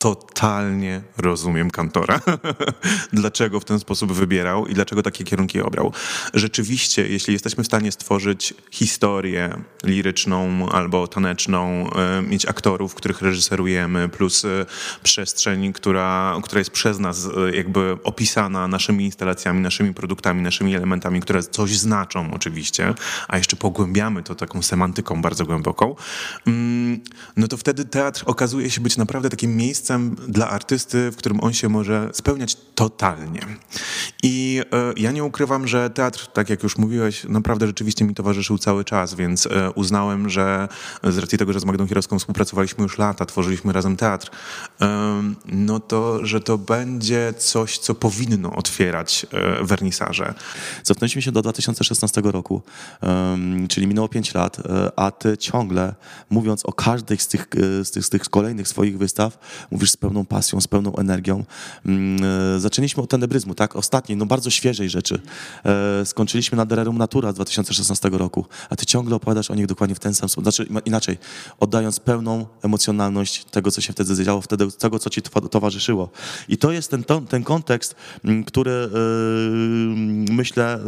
totalnie rozumiem Kantora. dlaczego w ten sposób wybierał i dlaczego takie kierunki obrał. Rzeczywiście, jeśli jesteśmy w stanie stworzyć historię liryczną albo taneczną, e, mieć aktorów, których reżyserujemy, plus e, przestrzeń, która, która jest przez nas e, jakby opisana naszymi instalacjami, naszymi produktami, naszymi elementami, które coś znaczą oczywiście, a jeszcze pogłębiamy to taką semantyką bardzo głęboką, mm, no to wtedy teatr okazuje się być naprawdę takim miejscem dla artysty, w którym on się może spełniać totalnie. I e, ja nie ukrywam, że teatr, tak jak już mówiłeś, naprawdę rzeczywiście mi towarzyszył cały czas, więc e, uznałem, że z racji tego, że z Magdą Kierowską współpracowaliśmy już lata, tworzyliśmy razem teatr, no to, że to będzie coś, co powinno otwierać e, wernisaże. Cofnęliśmy się do 2016 roku, czyli minęło 5 lat, a ty ciągle, mówiąc o każdej z tych, e, z tych, z tych kolejnych swoich wystaw, mówisz z pełną pasją, z pełną energią. Mm, e, Zaczęliśmy od tenebryzmu, tak? Ostatniej, no bardzo świeżej rzeczy. E, Skończyliśmy na Dererum Natura z 2016 roku, a ty ciągle opowiadasz o nich dokładnie w ten sam sposób. Znaczy inaczej, oddając pełną emocjonalność tego, co się wtedy działo, wtedy, tego, co ci towa- towarzyszyło. I to jest ten, ten kontekst, m, który myślę,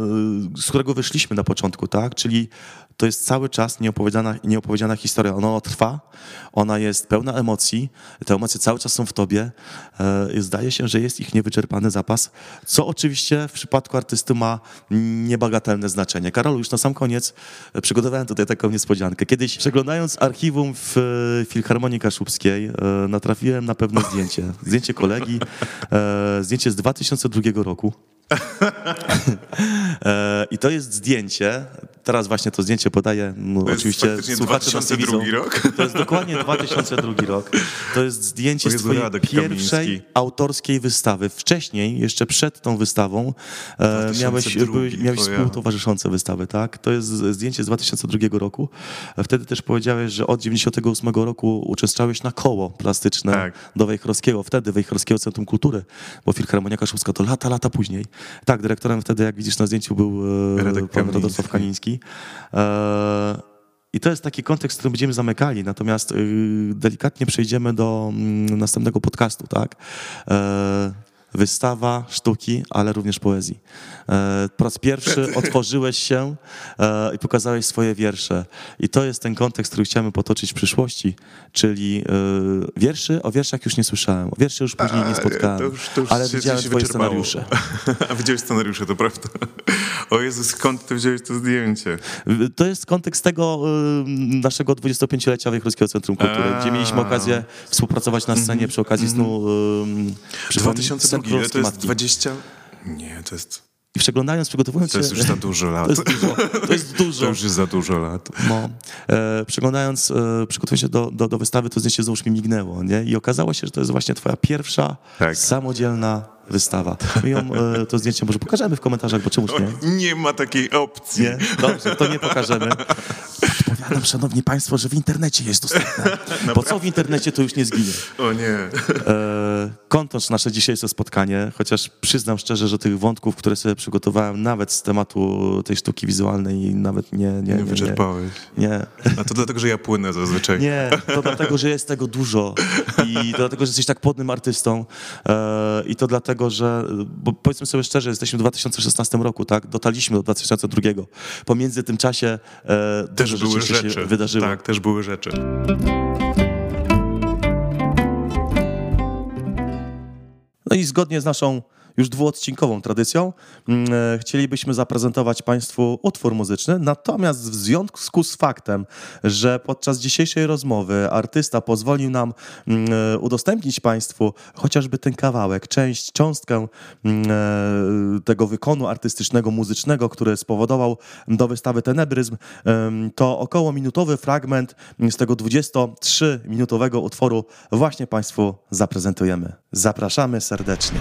z którego wyszliśmy na początku, tak? Czyli to jest cały czas nieopowiedziana, nieopowiedziana historia. Ona trwa, ona jest pełna emocji, te emocje cały czas są w tobie. E, Zdaje się, że jest ich niewyczerpany zapas, co oczywiście w przypadku artysty ma niebagatelne znaczenie. Karolu, już na sam koniec e, przygotowałem tutaj taką niespodziankę. Kiedyś przeglądając archiwum w e, Filharmonii Kaszubskiej natrafiłem na pewne zdjęcie. Zdjęcie kolegi, zdjęcie z 2002 roku. E, I to jest zdjęcie, teraz właśnie to zdjęcie podaję, no, To jest oczywiście słuchacze nas nie widzą. 2002 rok. To jest dokładnie 2002 rok. To jest zdjęcie O z Jezu, twojej Radek pierwszej Kamiński. autorskiej wystawy. Wcześniej, jeszcze przed tą wystawą, e, miałeś, 2002, byłeś, miałeś współtowarzyszące wystawy, tak? To jest zdjęcie z 2002 roku. Wtedy też powiedziałeś, że od 98 roku uczęszczałeś na koło plastyczne Tak. do Wejherowskiego, wtedy Wejherowskiego Centrum Kultury, bo Filharmonia Kaszubska to lata, lata później. Tak, dyrektorem wtedy, jak widzisz na zdjęciu, był e, Radek pan. Radosław Kaniński. E, I to jest taki kontekst, który będziemy zamykali, natomiast y, delikatnie przejdziemy do mm, następnego podcastu, tak? Wystawa sztuki, ale również poezji. E, Po raz pierwszy otworzyłeś się e, i pokazałeś swoje wiersze. I to jest ten kontekst, który chciałem potoczyć w przyszłości, czyli e, wierszy, o wierszach już nie słyszałem, o wierszy już później nie spotkałem, To już, to już ale widziałem twoje wyczerpało. scenariusze. A widziałeś scenariusze, to prawda. O Jezu, skąd ty wziąłeś to zdjęcie? To jest kontekst tego y, naszego 25-lecia Wejherowskiego Centrum Kultury, A. gdzie mieliśmy okazję współpracować na scenie przy okazji snu y, przypomnij, 2002, Sen ile Królewskiej to jest Matki. 20? Nie, to jest, I przeglądając, przygotowując to jest się... już za dużo lat. To jest dużo. To jest To dużo. już jest za dużo lat. No, e, przeglądając, e, przygotowując się do, do, do wystawy, to zdjęcie załóż mi mignęło, nie? I okazało się, że to jest właśnie twoja pierwsza Tak. samodzielna wystawa. My ją, e, to zdjęcie może pokażemy w komentarzach, bo czemuż O, nie? nie ma takiej opcji. Nie? Dobrze, to nie pokażemy. Odpowiadam, szanowni państwo, że w internecie jest dostępne. Bo co w internecie, to już nie zginie. O nie. E, kończąc nasze dzisiejsze spotkanie, chociaż przyznam szczerze, że tych wątków, które sobie przygotowałem nawet z tematu tej sztuki wizualnej nawet nie... Nie, Nie nie, wyczerpałeś. nie. A to dlatego, że ja płynę zazwyczaj. Nie, to dlatego, że jest tego dużo i to dlatego, że jesteś tak podnym artystą e, i to dlatego, że, bo powiedzmy sobie szczerze, jesteśmy w 2016 roku, tak? Dotarliśmy do 2002. Pomiędzy tym czasie e, Też były rzeczy się wydarzyło. Tak, też były rzeczy. No i zgodnie z naszą już dwuodcinkową tradycją mm, e, chcielibyśmy zaprezentować Państwu utwór muzyczny, natomiast w związku z faktem, że podczas dzisiejszej rozmowy artysta pozwolił nam mm, e, udostępnić Państwu chociażby ten kawałek, część, cząstkę mm, e, tego wykonu artystycznego, muzycznego, który spowodował do wystawy Tenebryzm, to około minutowy fragment z tego 23-minutowego utworu właśnie Państwu zaprezentujemy. Zapraszamy serdecznie.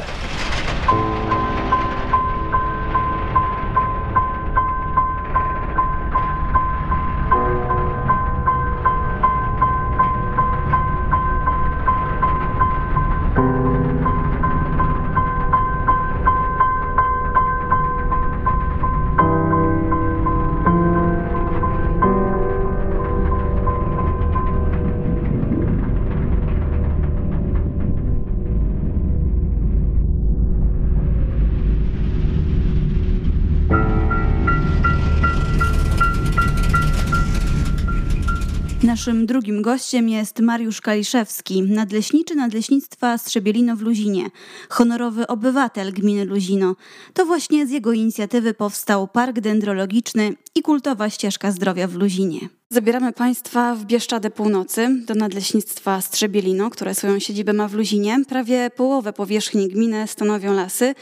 Naszym drugim gościem jest Mariusz Kaliszewski, nadleśniczy Nadleśnictwa Strzebielino w Luzinie, honorowy obywatel gminy Luzino. To właśnie z jego inicjatywy powstał Park Dendrologiczny i kultowa ścieżka zdrowia w Luzinie. Zabieramy Państwa w Bieszczadę Północy do Nadleśnictwa Strzebielino, które swoją siedzibę ma w Luzinie. Prawie połowę powierzchni gminy stanowią lasy.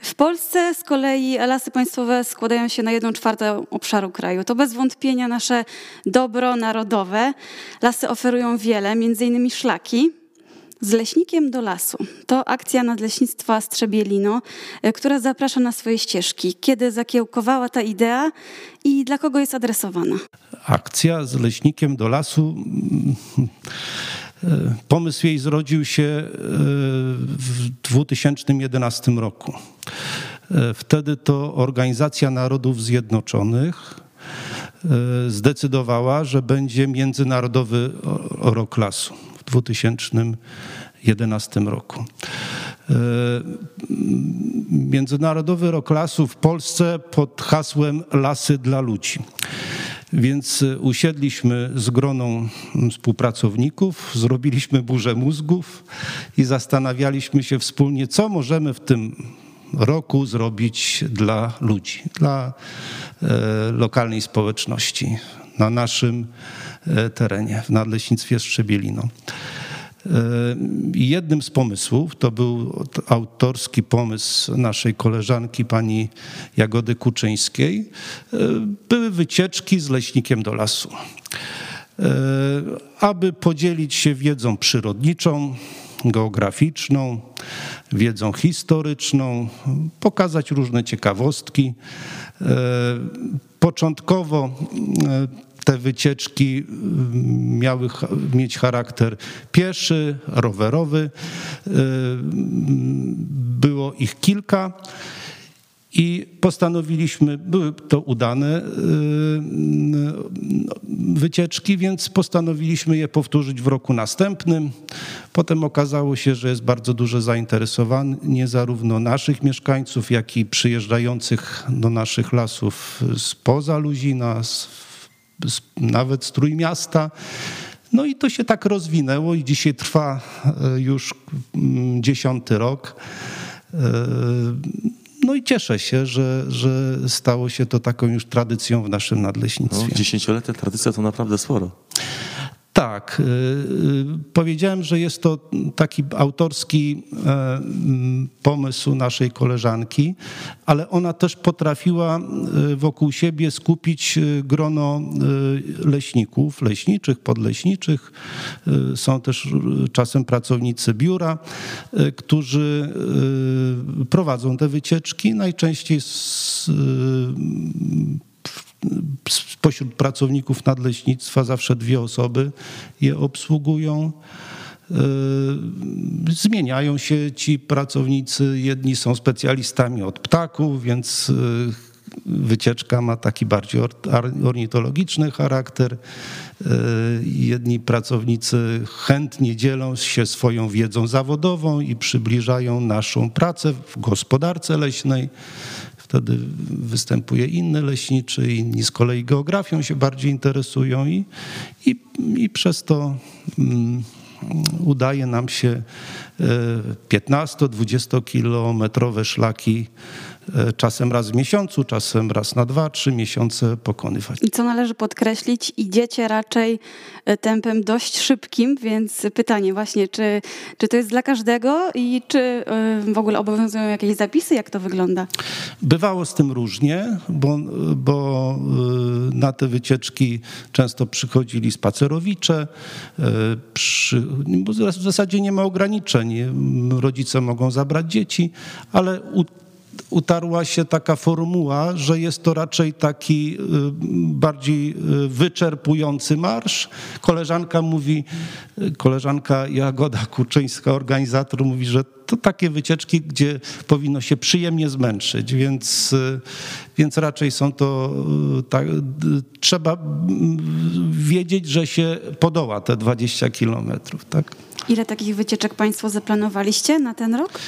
W Polsce z kolei lasy państwowe składają się na jedną czwartą obszaru kraju. To bez wątpienia nasze dobro narodowe. Lasy oferują wiele, między innymi szlaki, z leśnikiem do lasu. To akcja Nadleśnictwa Strzebielino, e, która zaprasza na swoje ścieżki. Kiedy zakiełkowała ta idea i dla kogo jest adresowana? Akcja z leśnikiem do lasu. e, Pomysł jej zrodził się e, w 2011 roku. Wtedy to Organizacja Narodów Zjednoczonych zdecydowała, że będzie Międzynarodowy Rok Lasu 2011 roku. E, Międzynarodowy Rok Lasu w Polsce pod hasłem Lasy dla ludzi. Więc e, usiedliśmy z groną współpracowników, zrobiliśmy burzę mózgów i zastanawialiśmy się wspólnie, co możemy w tym roku zrobić dla ludzi, dla e, lokalnej społeczności na naszym terenie, w Nadleśnictwie Strzebielino. E, Jednym z pomysłów, to był autorski pomysł naszej koleżanki pani Jagody Kuczyńskiej, e, były wycieczki z leśnikiem do lasu. E, Aby podzielić się wiedzą przyrodniczą, geograficzną, wiedzą historyczną, pokazać różne ciekawostki. E, Początkowo e, te wycieczki mm, miały mieć charakter pieszy, rowerowy. E, Było ich kilka. I postanowiliśmy, były to udane y, wycieczki, więc postanowiliśmy je powtórzyć w roku następnym. Potem okazało się, że jest bardzo duże zainteresowanie zarówno naszych mieszkańców, jak i przyjeżdżających do naszych lasów spoza Luzina, z, nawet z Trójmiasta. No i to się tak rozwinęło i dzisiaj trwa y, już mm, dziesiąty rok. Y, no i cieszę się, że, że stało się to taką już tradycją w naszym No, nadleśnictwie. dziesięcioletnia tradycja to naprawdę sporo. Tak, y, y, powiedziałem, że jest to taki autorski e, pomysł naszej koleżanki, ale ona też potrafiła y, wokół siebie skupić grono leśników, leśniczych, podleśniczych. Są też czasem pracownicy biura, którzy prowadzą te wycieczki, najczęściej z, spośród pracowników nadleśnictwa zawsze dwie osoby je obsługują. Yy, Zmieniają się ci pracownicy. Jedni są specjalistami od ptaków, więc yy, wycieczka ma taki bardziej or- ar- ornitologiczny charakter. Yy, Jedni pracownicy chętnie dzielą się swoją wiedzą zawodową i przybliżają naszą pracę w gospodarce leśnej. Wtedy występuje inny leśniczy, inni z kolei geografią się bardziej interesują i, i, i przez to mm, udaje nam się 15-20 kilometrowe szlaki e, czasem raz w miesiącu, czasem raz na dwa, trzy miesiące pokonywać. I co należy podkreślić, idziecie raczej e, tempem dość szybkim, więc pytanie właśnie, czy, czy to jest dla każdego i czy e, w ogóle obowiązują jakieś zapisy, jak to wygląda? Bywało z tym różnie, bo, bo na te wycieczki często przychodzili spacerowicze. Przy, bo w zasadzie nie ma ograniczeń. Rodzice mogą zabrać dzieci, ale u, utarła się taka formuła, że jest to raczej taki y, bardziej y, wyczerpujący marsz. Koleżanka mówi, y, koleżanka Jagoda Kuczyńska, organizator, mówi, że to takie wycieczki, gdzie powinno się przyjemnie zmęczyć, więc, więc raczej są to, tak, trzeba wiedzieć, że się podoła te 20 kilometrów, tak? Ile takich wycieczek Państwo zaplanowaliście na ten rok?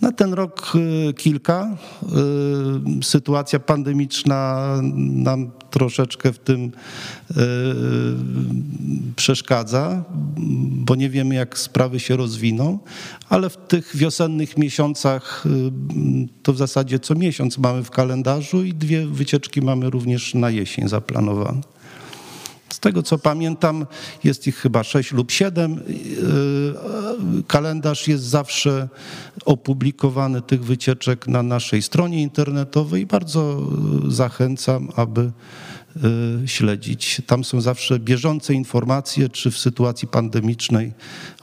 Na ten rok y, kilka. Y, Sytuacja pandemiczna nam troszeczkę w tym y, przeszkadza, bo nie wiemy, jak sprawy się rozwiną, ale w tych wiosennych miesiącach to w zasadzie co miesiąc mamy w kalendarzu i dwie wycieczki mamy również na jesień zaplanowane. Z tego co pamiętam, jest ich chyba sześć lub siedem. Kalendarz jest zawsze opublikowany tych wycieczek na naszej stronie internetowej. Bardzo zachęcam, aby Y, śledzić. Tam są zawsze bieżące informacje, czy w sytuacji pandemicznej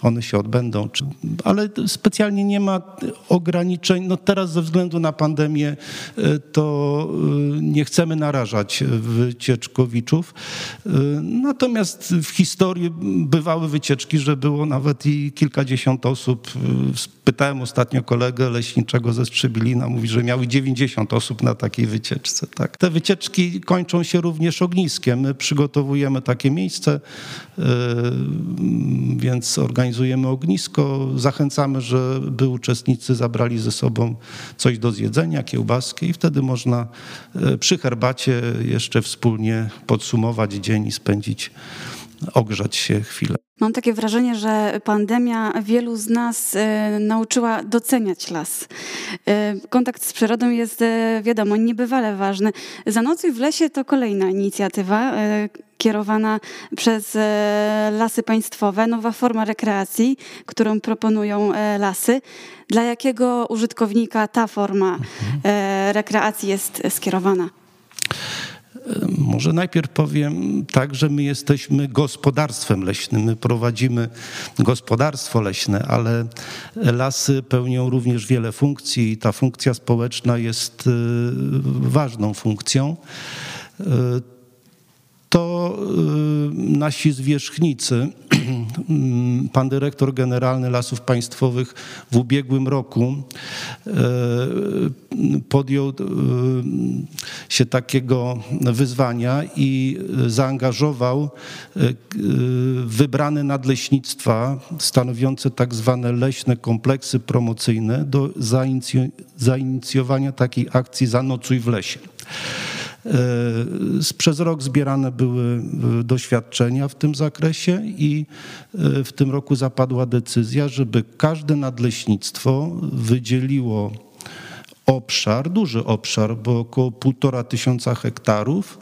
one się odbędą, czy, ale specjalnie nie ma ograniczeń. No teraz ze względu na pandemię y, to y, nie chcemy narażać wycieczkowiczów. Natomiast w historii bywały wycieczki, że było nawet i kilkadziesiąt osób. Pytałem ostatnio kolegę leśniczego ze Strzebilina, mówi, że miały 90 osób na takiej wycieczce. Tak. Te wycieczki kończą się również również ogniskiem. My przygotowujemy takie miejsce, e, więc organizujemy ognisko. Zachęcamy, żeby uczestnicy zabrali ze sobą coś do zjedzenia, kiełbaski i wtedy można e, przy herbacie jeszcze wspólnie podsumować dzień i spędzić, ogrzać się chwilę. Mam takie wrażenie, że pandemia wielu z nas e, nauczyła doceniać las. E, kontakt z przyrodą jest, e, wiadomo, niebywale ważny. Zanocuj w lesie to kolejna inicjatywa kierowana przez Lasy Państwowe, nowa forma rekreacji, którą proponują lasy. Dla jakiego użytkownika ta forma rekreacji jest skierowana? Może najpierw powiem tak, że my jesteśmy gospodarstwem leśnym. My prowadzimy gospodarstwo leśne, ale lasy pełnią również wiele funkcji i ta funkcja społeczna jest y, ważną funkcją. To y, nasi zwierzchnicy, pan dyrektor generalny Lasów Państwowych w ubiegłym roku y, podjął y, się takiego wyzwania i zaangażował wybrane nadleśnictwa stanowiące tak zwane leśne kompleksy promocyjne do zainicjowania takiej akcji Zanocuj w lesie. E, przez rok zbierane były e, doświadczenia w tym zakresie i e, w tym roku zapadła decyzja, żeby każde nadleśnictwo wydzieliło obszar, duży obszar, bo około półtora tysiąca hektarów,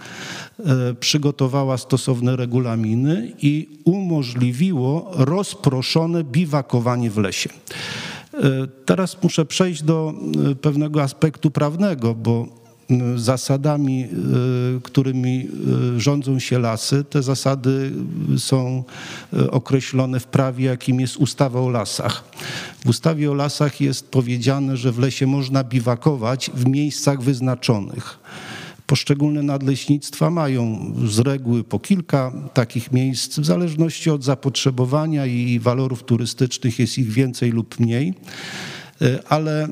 przygotowała stosowne regulaminy i umożliwiło rozproszone biwakowanie w lesie. Teraz muszę przejść do pewnego aspektu prawnego, bo zasadami, y, którymi y, rządzą się lasy. Te zasady są y, określone w prawie, jakim jest ustawa o lasach. W ustawie o lasach jest powiedziane, że w lesie można biwakować w miejscach wyznaczonych. Poszczególne nadleśnictwa mają z reguły po kilka takich miejsc, w zależności od zapotrzebowania i walorów turystycznych jest ich więcej lub mniej. Ale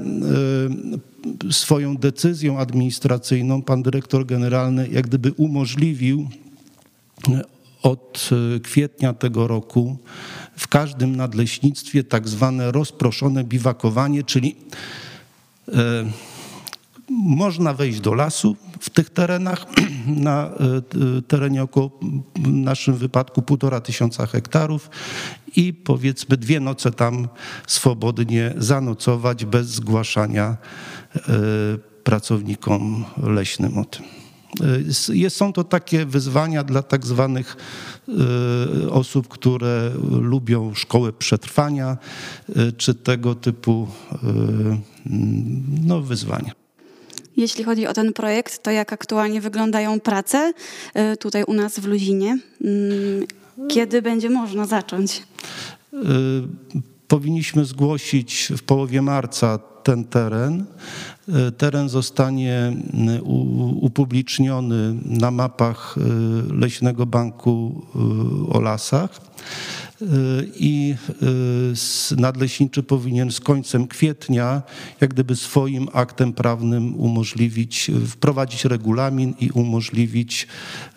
swoją decyzją administracyjną pan dyrektor generalny jak gdyby umożliwił od e, kwietnia tego roku w każdym nadleśnictwie tak zwane rozproszone biwakowanie, czyli można wejść do lasu w tych terenach, na e, terenie około, w naszym wypadku, półtora tysiąca hektarów i powiedzmy dwie noce tam swobodnie zanocować bez zgłaszania e, pracownikom leśnym o tym. E, są to takie wyzwania dla tak zwanych osób, które lubią szkołę przetrwania, czy tego typu no, wyzwania. Jeśli chodzi o ten projekt, to jak aktualnie wyglądają prace y, tutaj u nas w Luzinie? Mm, kiedy będzie można zacząć? Y, powinniśmy zgłosić w połowie marca ten teren. Y, teren zostanie upubliczniony na mapach Leśnego Banku o Lasach i y, nadleśniczy powinien z końcem kwietnia jak gdyby swoim aktem prawnym umożliwić, wprowadzić regulamin i umożliwić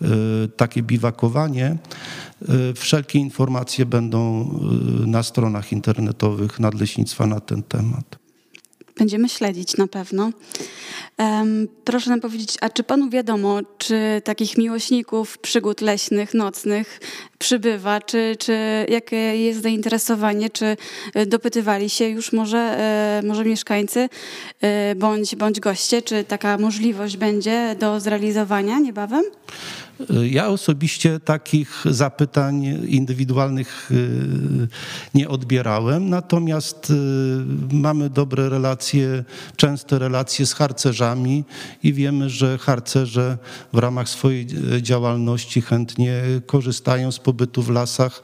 y, takie biwakowanie. Y, wszelkie informacje będą na stronach internetowych nadleśnictwa na ten temat. Będziemy śledzić na pewno. Proszę nam powiedzieć, a czy panu wiadomo, czy takich miłośników przygód leśnych, nocnych przybywa, czy, czy jakie jest zainteresowanie, czy e, dopytywali się już może, e, może mieszkańcy e, bądź, bądź goście, czy taka możliwość będzie do zrealizowania niebawem? Ja osobiście takich zapytań indywidualnych nie odbierałem, natomiast mamy dobre relacje, częste relacje z harcerzami i wiemy, że harcerze w ramach swojej działalności chętnie korzystają z pobytu w lasach.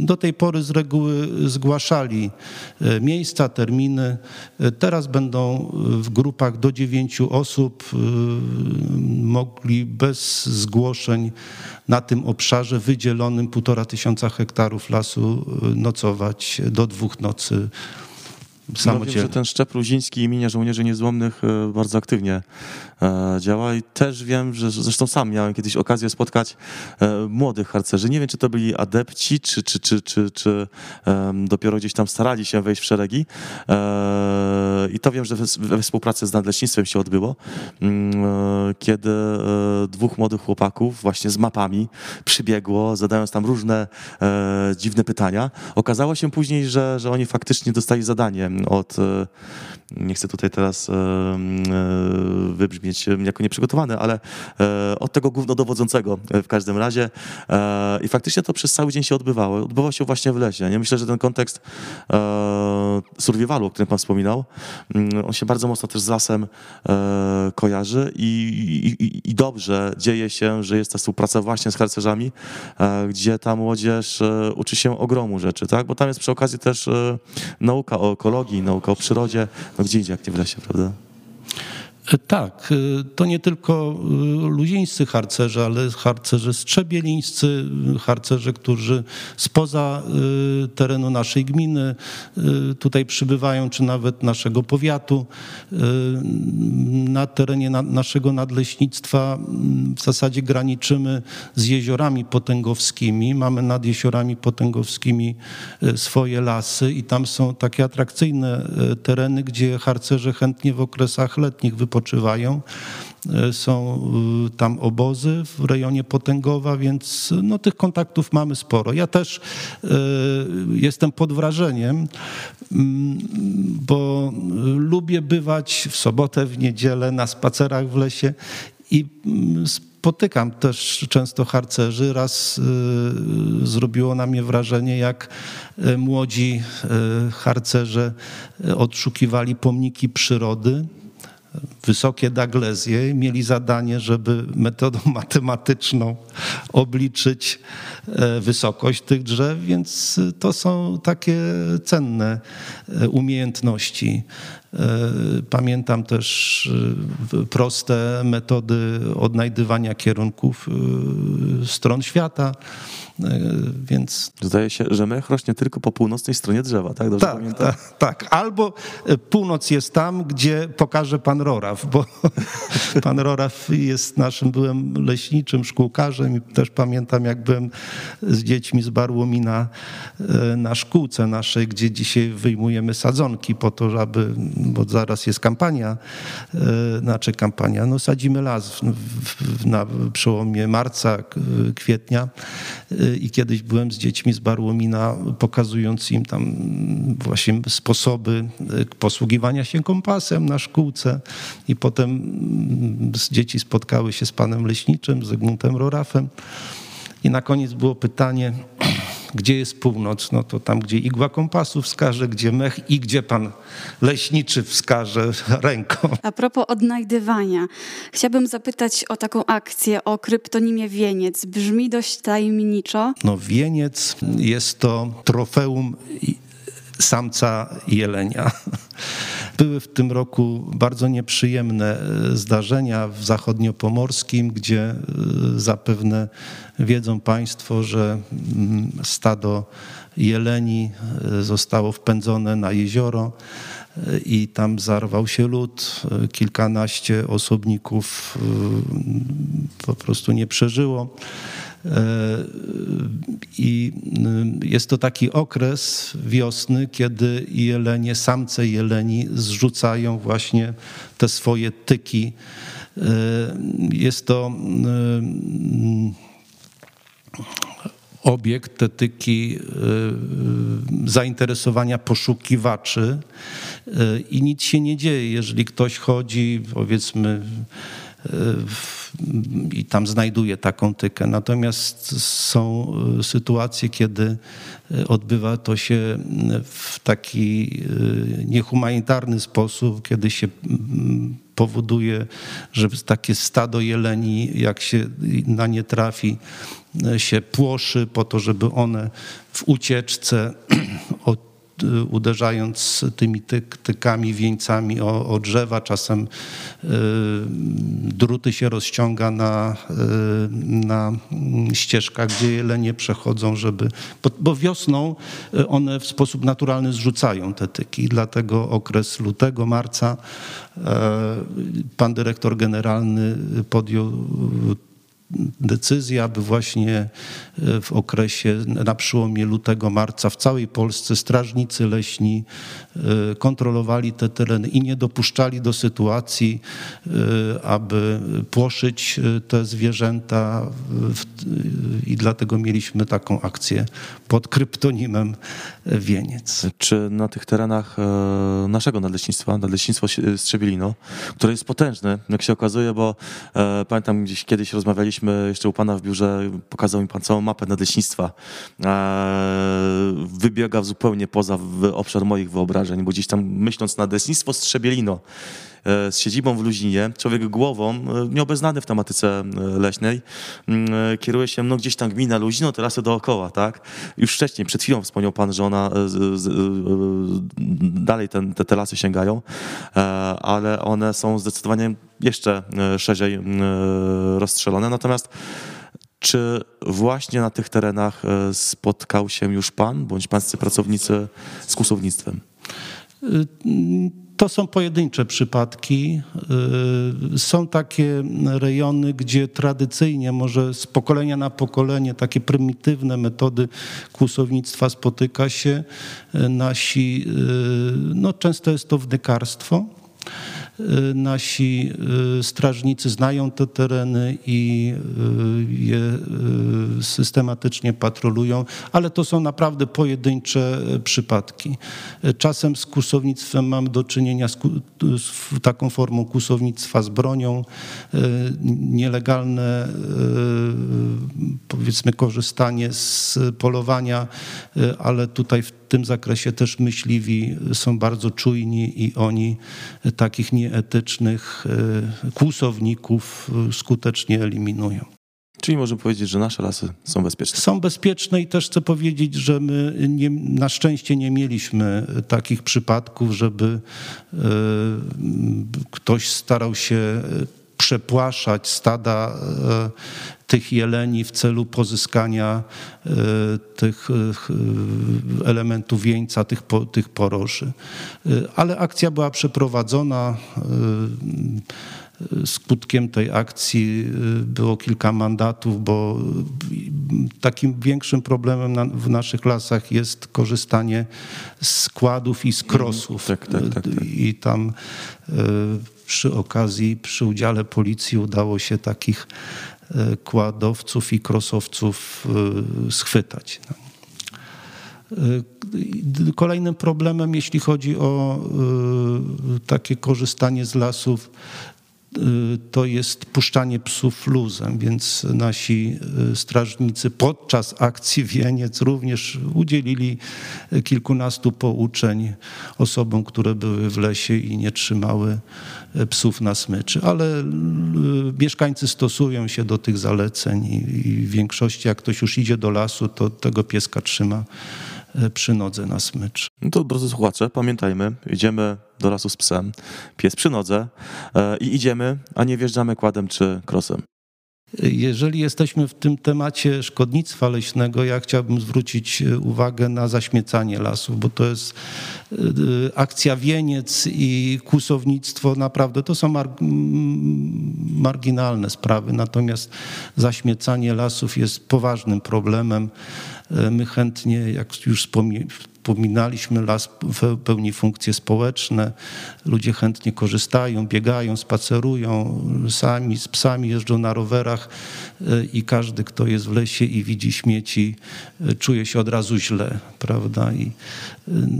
Do tej pory z reguły zgłaszali e, miejsca, terminy. E, teraz będą w grupach do dziewięciu osób e, mogli bez zgłoszeń na tym obszarze wydzielonym półtora tysiąca hektarów lasu nocować do dwóch nocy samodzielnie. No wiem, że ten szczep luziński imienia żołnierzy niezłomnych bardzo aktywnie E, działa i też wiem, że zresztą sam miałem kiedyś okazję spotkać e, młodych harcerzy. Nie wiem, czy to byli adepci, czy, czy, czy, czy, czy dopiero gdzieś tam starali się wejść w szeregi. E, I to wiem, że we współpracy z Nadleśnictwem się odbyło, mm, kiedy dwóch młodych chłopaków właśnie z mapami przybiegło, zadając tam różne dziwne pytania. Okazało się później, że, że oni faktycznie dostali zadanie od nie chcę tutaj teraz wybrzmieć jako nieprzygotowany, ale e, od tego głównodowodzącego e, w każdym razie. E, I faktycznie to przez cały dzień się odbywało. Odbywało się właśnie w lesie. Nie myślę, że ten kontekst survivalu, o którym pan wspominał, mm, on się bardzo mocno też z lasem kojarzy i, i, i dobrze dzieje się, że jest ta współpraca właśnie z harcerzami, gdzie ta młodzież uczy się ogromu rzeczy, tak? Bo tam jest przy okazji też nauka o ekologii, nauka o przyrodzie, no gdzie idzie, jak nie w lesie, prawda? Tak, y, to nie tylko y, luzińscy harcerze, ale harcerze strzebielińscy, harcerze, którzy spoza y, terenu naszej gminy tutaj przybywają, czy nawet naszego powiatu. Na terenie naszego nadleśnictwa w zasadzie graniczymy z jeziorami potęgowskimi. Mamy nad jeziorami potęgowskimi swoje lasy i tam są takie atrakcyjne tereny, gdzie harcerze chętnie w okresach letnich wypoczywają wypoczywają. E, są e, tam obozy w rejonie Potęgowa, więc no, tych kontaktów mamy sporo. Ja też jestem pod wrażeniem, mm, bo lubię bywać w sobotę, w niedzielę na spacerach w lesie i mm, spotykam też często harcerzy. Raz zrobiło na mnie wrażenie, jak młodzi harcerze odszukiwali pomniki przyrody wysokie daglezje, mieli zadanie, żeby metodą matematyczną obliczyć e, wysokość tych drzew, więc to są takie cenne e, umiejętności. E, pamiętam też proste metody odnajdywania kierunków stron świata. E, więc... Zdaje się, że mech rośnie tylko po północnej stronie drzewa, tak? Dobrze tak, pamiętam? Tak, tak. Albo e, północ jest tam, gdzie pokaże pan Roraw, bo pan Roraw jest naszym byłem leśniczym, szkółkarzem i też pamiętam, jak byłem z dziećmi z Barłomina na szkółce naszej, gdzie dzisiaj wyjmujemy sadzonki po to, żeby, bo zaraz jest kampania, znaczy kampania, no sadzimy las na przełomie marca, kwietnia i kiedyś byłem z dziećmi z Barłomina, pokazując im tam właśnie sposoby e, posługiwania się kompasem na szkółce. I potem mm, dzieci spotkały się z panem leśniczym, z Zygmuntem Rorafem. I na koniec było pytanie, gdzie jest północ, no to tam, gdzie igła kompasu wskaże, gdzie mech i gdzie pan leśniczy wskaże ręką. A propos odnajdywania, chciałabym zapytać o taką akcję, o kryptonimie Wieniec. Brzmi dość tajemniczo. No Wieniec jest to trofeum samca jelenia. Były w tym roku bardzo nieprzyjemne e, zdarzenia w zachodniopomorskim, gdzie e, zapewne wiedzą Państwo, że mm, stado jeleni e, zostało wpędzone na jezioro i tam zarwał się lód. Kilkanaście osobników po prostu nie przeżyło. E, I y, jest to taki okres wiosny, kiedy jelenie, samce jeleni zrzucają właśnie te swoje tyki. E, jest to y, obiekt, te tyki y, zainteresowania poszukiwaczy i nic się nie dzieje, jeżeli ktoś chodzi, powiedzmy, i tam znajduje taką tykę. Natomiast są sytuacje, kiedy odbywa to się w taki niehumanitarny sposób, kiedy się powoduje, że takie stado jeleni, jak się na nie trafi, się płoszy po to, żeby one w ucieczce od uderzając tymi tyk, tykami, wieńcami o, o drzewa. Czasem y, druty się rozciąga na, y, na ścieżkach, gdzie jelenie przechodzą, żeby, bo, bo, wiosną one w sposób naturalny zrzucają te tyki. Dlatego okres lutego, marca pan dyrektor generalny podjął decyzja, aby właśnie e, w okresie na przełomie lutego, marca w całej Polsce strażnicy leśni e, kontrolowali te tereny i nie dopuszczali do sytuacji, e, aby płoszyć te zwierzęta i dlatego mieliśmy taką akcję pod kryptonimem Wieniec. Czy na tych terenach naszego nadleśnictwa, nadleśnictwo Strzebelino, które jest potężne, jak się okazuje, bo pamiętam gdzieś kiedyś rozmawialiśmy byliśmy jeszcze u pana w biurze, pokazał mi pan całą mapę nadleśnictwa. Wybiega zupełnie poza obszar moich wyobrażeń, bo gdzieś tam myśląc nadleśnictwo Strzebielino, z siedzibą w Luzinie, człowiek głową, e, nieobeznany w tematyce e, leśnej, mm, kieruje się no, gdzieś tam gmina Luzino, te lasy dookoła, tak? Już wcześniej, przed chwilą wspomniał pan, że ona dalej ten, te, te lasy sięgają, ale one są zdecydowanie jeszcze szerzej rozstrzelone. Natomiast czy właśnie na tych terenach spotkał się już pan bądź pańscy pracownicy z kłusownictwem? Y, to są pojedyncze przypadki. Y, są takie rejony, gdzie tradycyjnie, może z pokolenia na pokolenie, takie prymitywne metody kłusownictwa spotyka się. Y, nasi, no często jest to wnykarstwo Y, nasi y, strażnicy znają te tereny i y, je systematycznie patrolują, ale to są naprawdę pojedyncze przypadki. Czasem z kusownictwem mamy do czynienia z, z taką formą kusownictwa z bronią, nielegalne powiedzmy korzystanie z polowania, ale tutaj w tym zakresie też myśliwi są bardzo czujni i oni takich nieetycznych e, kłusowników e, skutecznie eliminują. Czyli możemy powiedzieć, że nasze lasy są bezpieczne. Są bezpieczne i też chcę powiedzieć, że my nie, na szczęście nie mieliśmy takich przypadków, żeby y, ktoś starał się przepłaszać stada e, tych jeleni w celu pozyskania e, tych e, elementów wieńca, tych, tych poroży. Ale akcja była przeprowadzona. Skutkiem tej akcji było kilka mandatów, bo takim większym problemem na, w naszych lasach jest korzystanie z składów i z krosów. Tak, tak, tak, tak. I tam przy okazji, przy udziale policji udało się takich e, kładowców i krosowców e, schwytać. E, kolejnym problemem, jeśli chodzi o takie korzystanie z lasów, to jest puszczanie psów luzem, więc nasi y, strażnicy podczas akcji Wieniec również udzielili kilkunastu pouczeń osobom, które były w lesie i nie trzymały y, psów na smyczy. Ale mieszkańcy stosują się do tych zaleceń i w większości, jak ktoś już idzie do lasu, to tego pieska trzyma przy nodze na smycz. No to drodzy słuchacze, pamiętajmy, idziemy do lasu z psem, pies przy nodze e, i idziemy, a nie wjeżdżamy kładem czy krosem. Jeżeli jesteśmy w tym temacie szkodnictwa leśnego, ja chciałbym zwrócić e, uwagę na zaśmiecanie lasów, bo to jest akcja wieniec i kłusownictwo, naprawdę to są mar marginalne sprawy, natomiast zaśmiecanie lasów jest poważnym problemem. My chętnie, jak już Wypominaliśmy las pełni funkcje społeczne. Ludzie chętnie korzystają, biegają, spacerują, sami z psami jeżdżą na rowerach i każdy, kto jest w lesie i widzi śmieci, czuje się od razu źle, prawda? I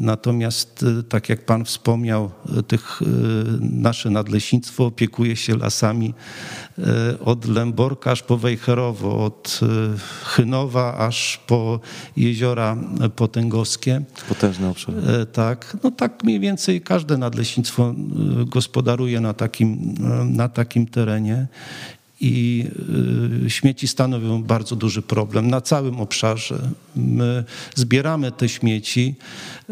natomiast, tak jak pan wspomniał, tych, nasze nadleśnictwo opiekuje się lasami od Lęborka aż po Wejherowo, od Chynowa aż po jeziora potęgowskie. Potężny obszar. Tak, no tak mniej więcej każde nadleśnictwo gospodaruje na takim, na takim terenie i śmieci stanowią bardzo duży problem na całym obszarze. My zbieramy te śmieci,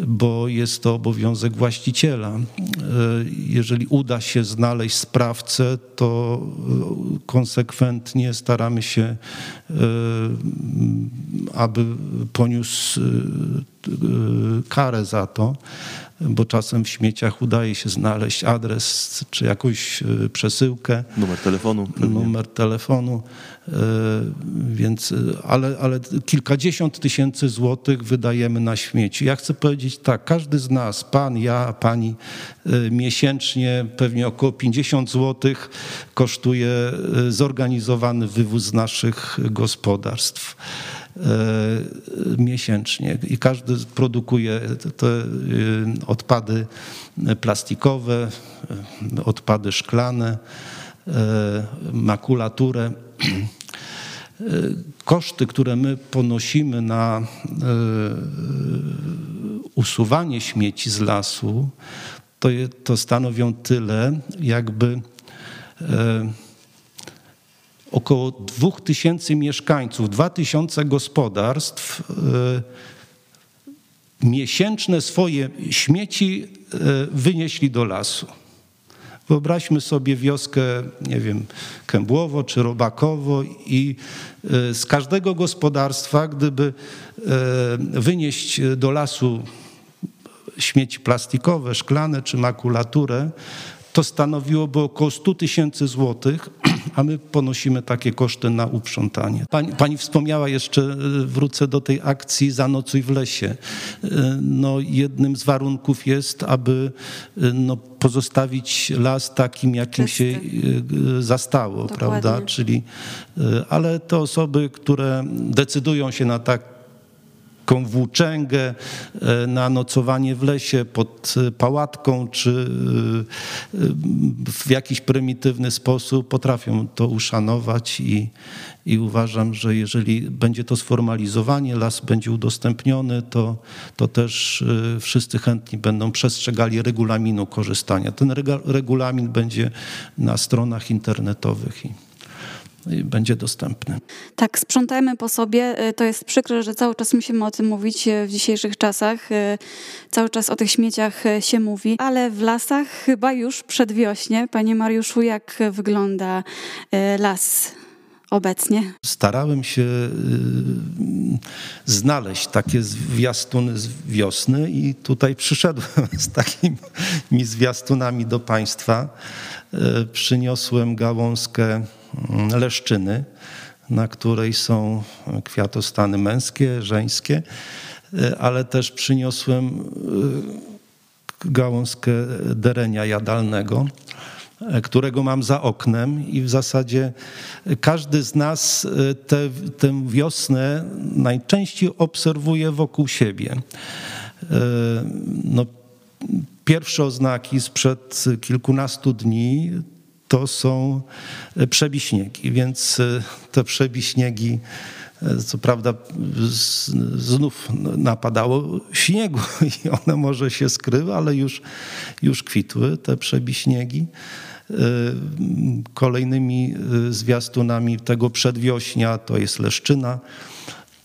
bo jest to obowiązek właściciela. Jeżeli uda się znaleźć sprawcę, to konsekwentnie staramy się, aby poniósł karę za to bo czasem w śmieciach udaje się znaleźć adres czy jakąś przesyłkę. Numer telefonu. Pewnie. Numer telefonu, więc, ale, ale kilkadziesiąt tysięcy złotych wydajemy na śmieci. Ja chcę powiedzieć tak, każdy z nas, pan, ja, pani, miesięcznie pewnie około 50 złotych kosztuje zorganizowany wywóz z naszych gospodarstw miesięcznie i każdy produkuje te odpady plastikowe, odpady szklane, makulaturę. Koszty, które my ponosimy na usuwanie śmieci z lasu, to, to stanowią tyle, jakby około 2000 mieszkańców, 2000 gospodarstw miesięczne swoje śmieci wynieśli do lasu. Wyobraźmy sobie wioskę, nie wiem, Kębłowo czy Robakowo i z każdego gospodarstwa, gdyby wynieść do lasu śmieci plastikowe, szklane czy makulaturę, to stanowiłoby około 100 tysięcy złotych, a my ponosimy takie koszty na uprzątanie. Pani, pani, wspomniała jeszcze, wrócę do tej akcji Zanocuj w lesie. No, jednym z warunków jest, aby no, pozostawić las takim, jakim Czysty. się zastało, Dokładnie. prawda? Czyli, ale te osoby, które decydują się na tak taką włóczęgę e, na nocowanie w lesie pod e, pałatką, czy e, w jakiś prymitywny sposób potrafią to uszanować i, i uważam, że jeżeli będzie to sformalizowanie, las będzie udostępniony, to, to też wszyscy chętni będą przestrzegali regulaminu korzystania. Ten regulamin będzie na stronach internetowych. Będzie dostępny. Tak, sprzątajmy po sobie. E, to jest przykre, że cały czas musimy o tym mówić e, w dzisiejszych czasach. E, cały czas o tych śmieciach się mówi, ale w lasach chyba już przedwiośnie. Panie Mariuszu, jak wygląda las obecnie? Starałem się znaleźć takie zwiastuny z wiosny i tutaj przyszedłem z takimi zwiastunami do Państwa. Przyniosłem gałązkę leszczyny, na której są kwiatostany męskie, żeńskie, e, ale też przyniosłem e, gałązkę derenia jadalnego, e, którego mam za oknem i w zasadzie każdy z nas tę, tę wiosnę najczęściej obserwuje wokół siebie. No, pierwsze oznaki sprzed kilkunastu dni to są e, przebiśniegi, więc e, te przebiśniegi e, co prawda znów napadało śniegu i one może się skryły, ale już, już kwitły te przebiśniegi. Kolejnymi zwiastunami tego przedwiośnia to jest leszczyna,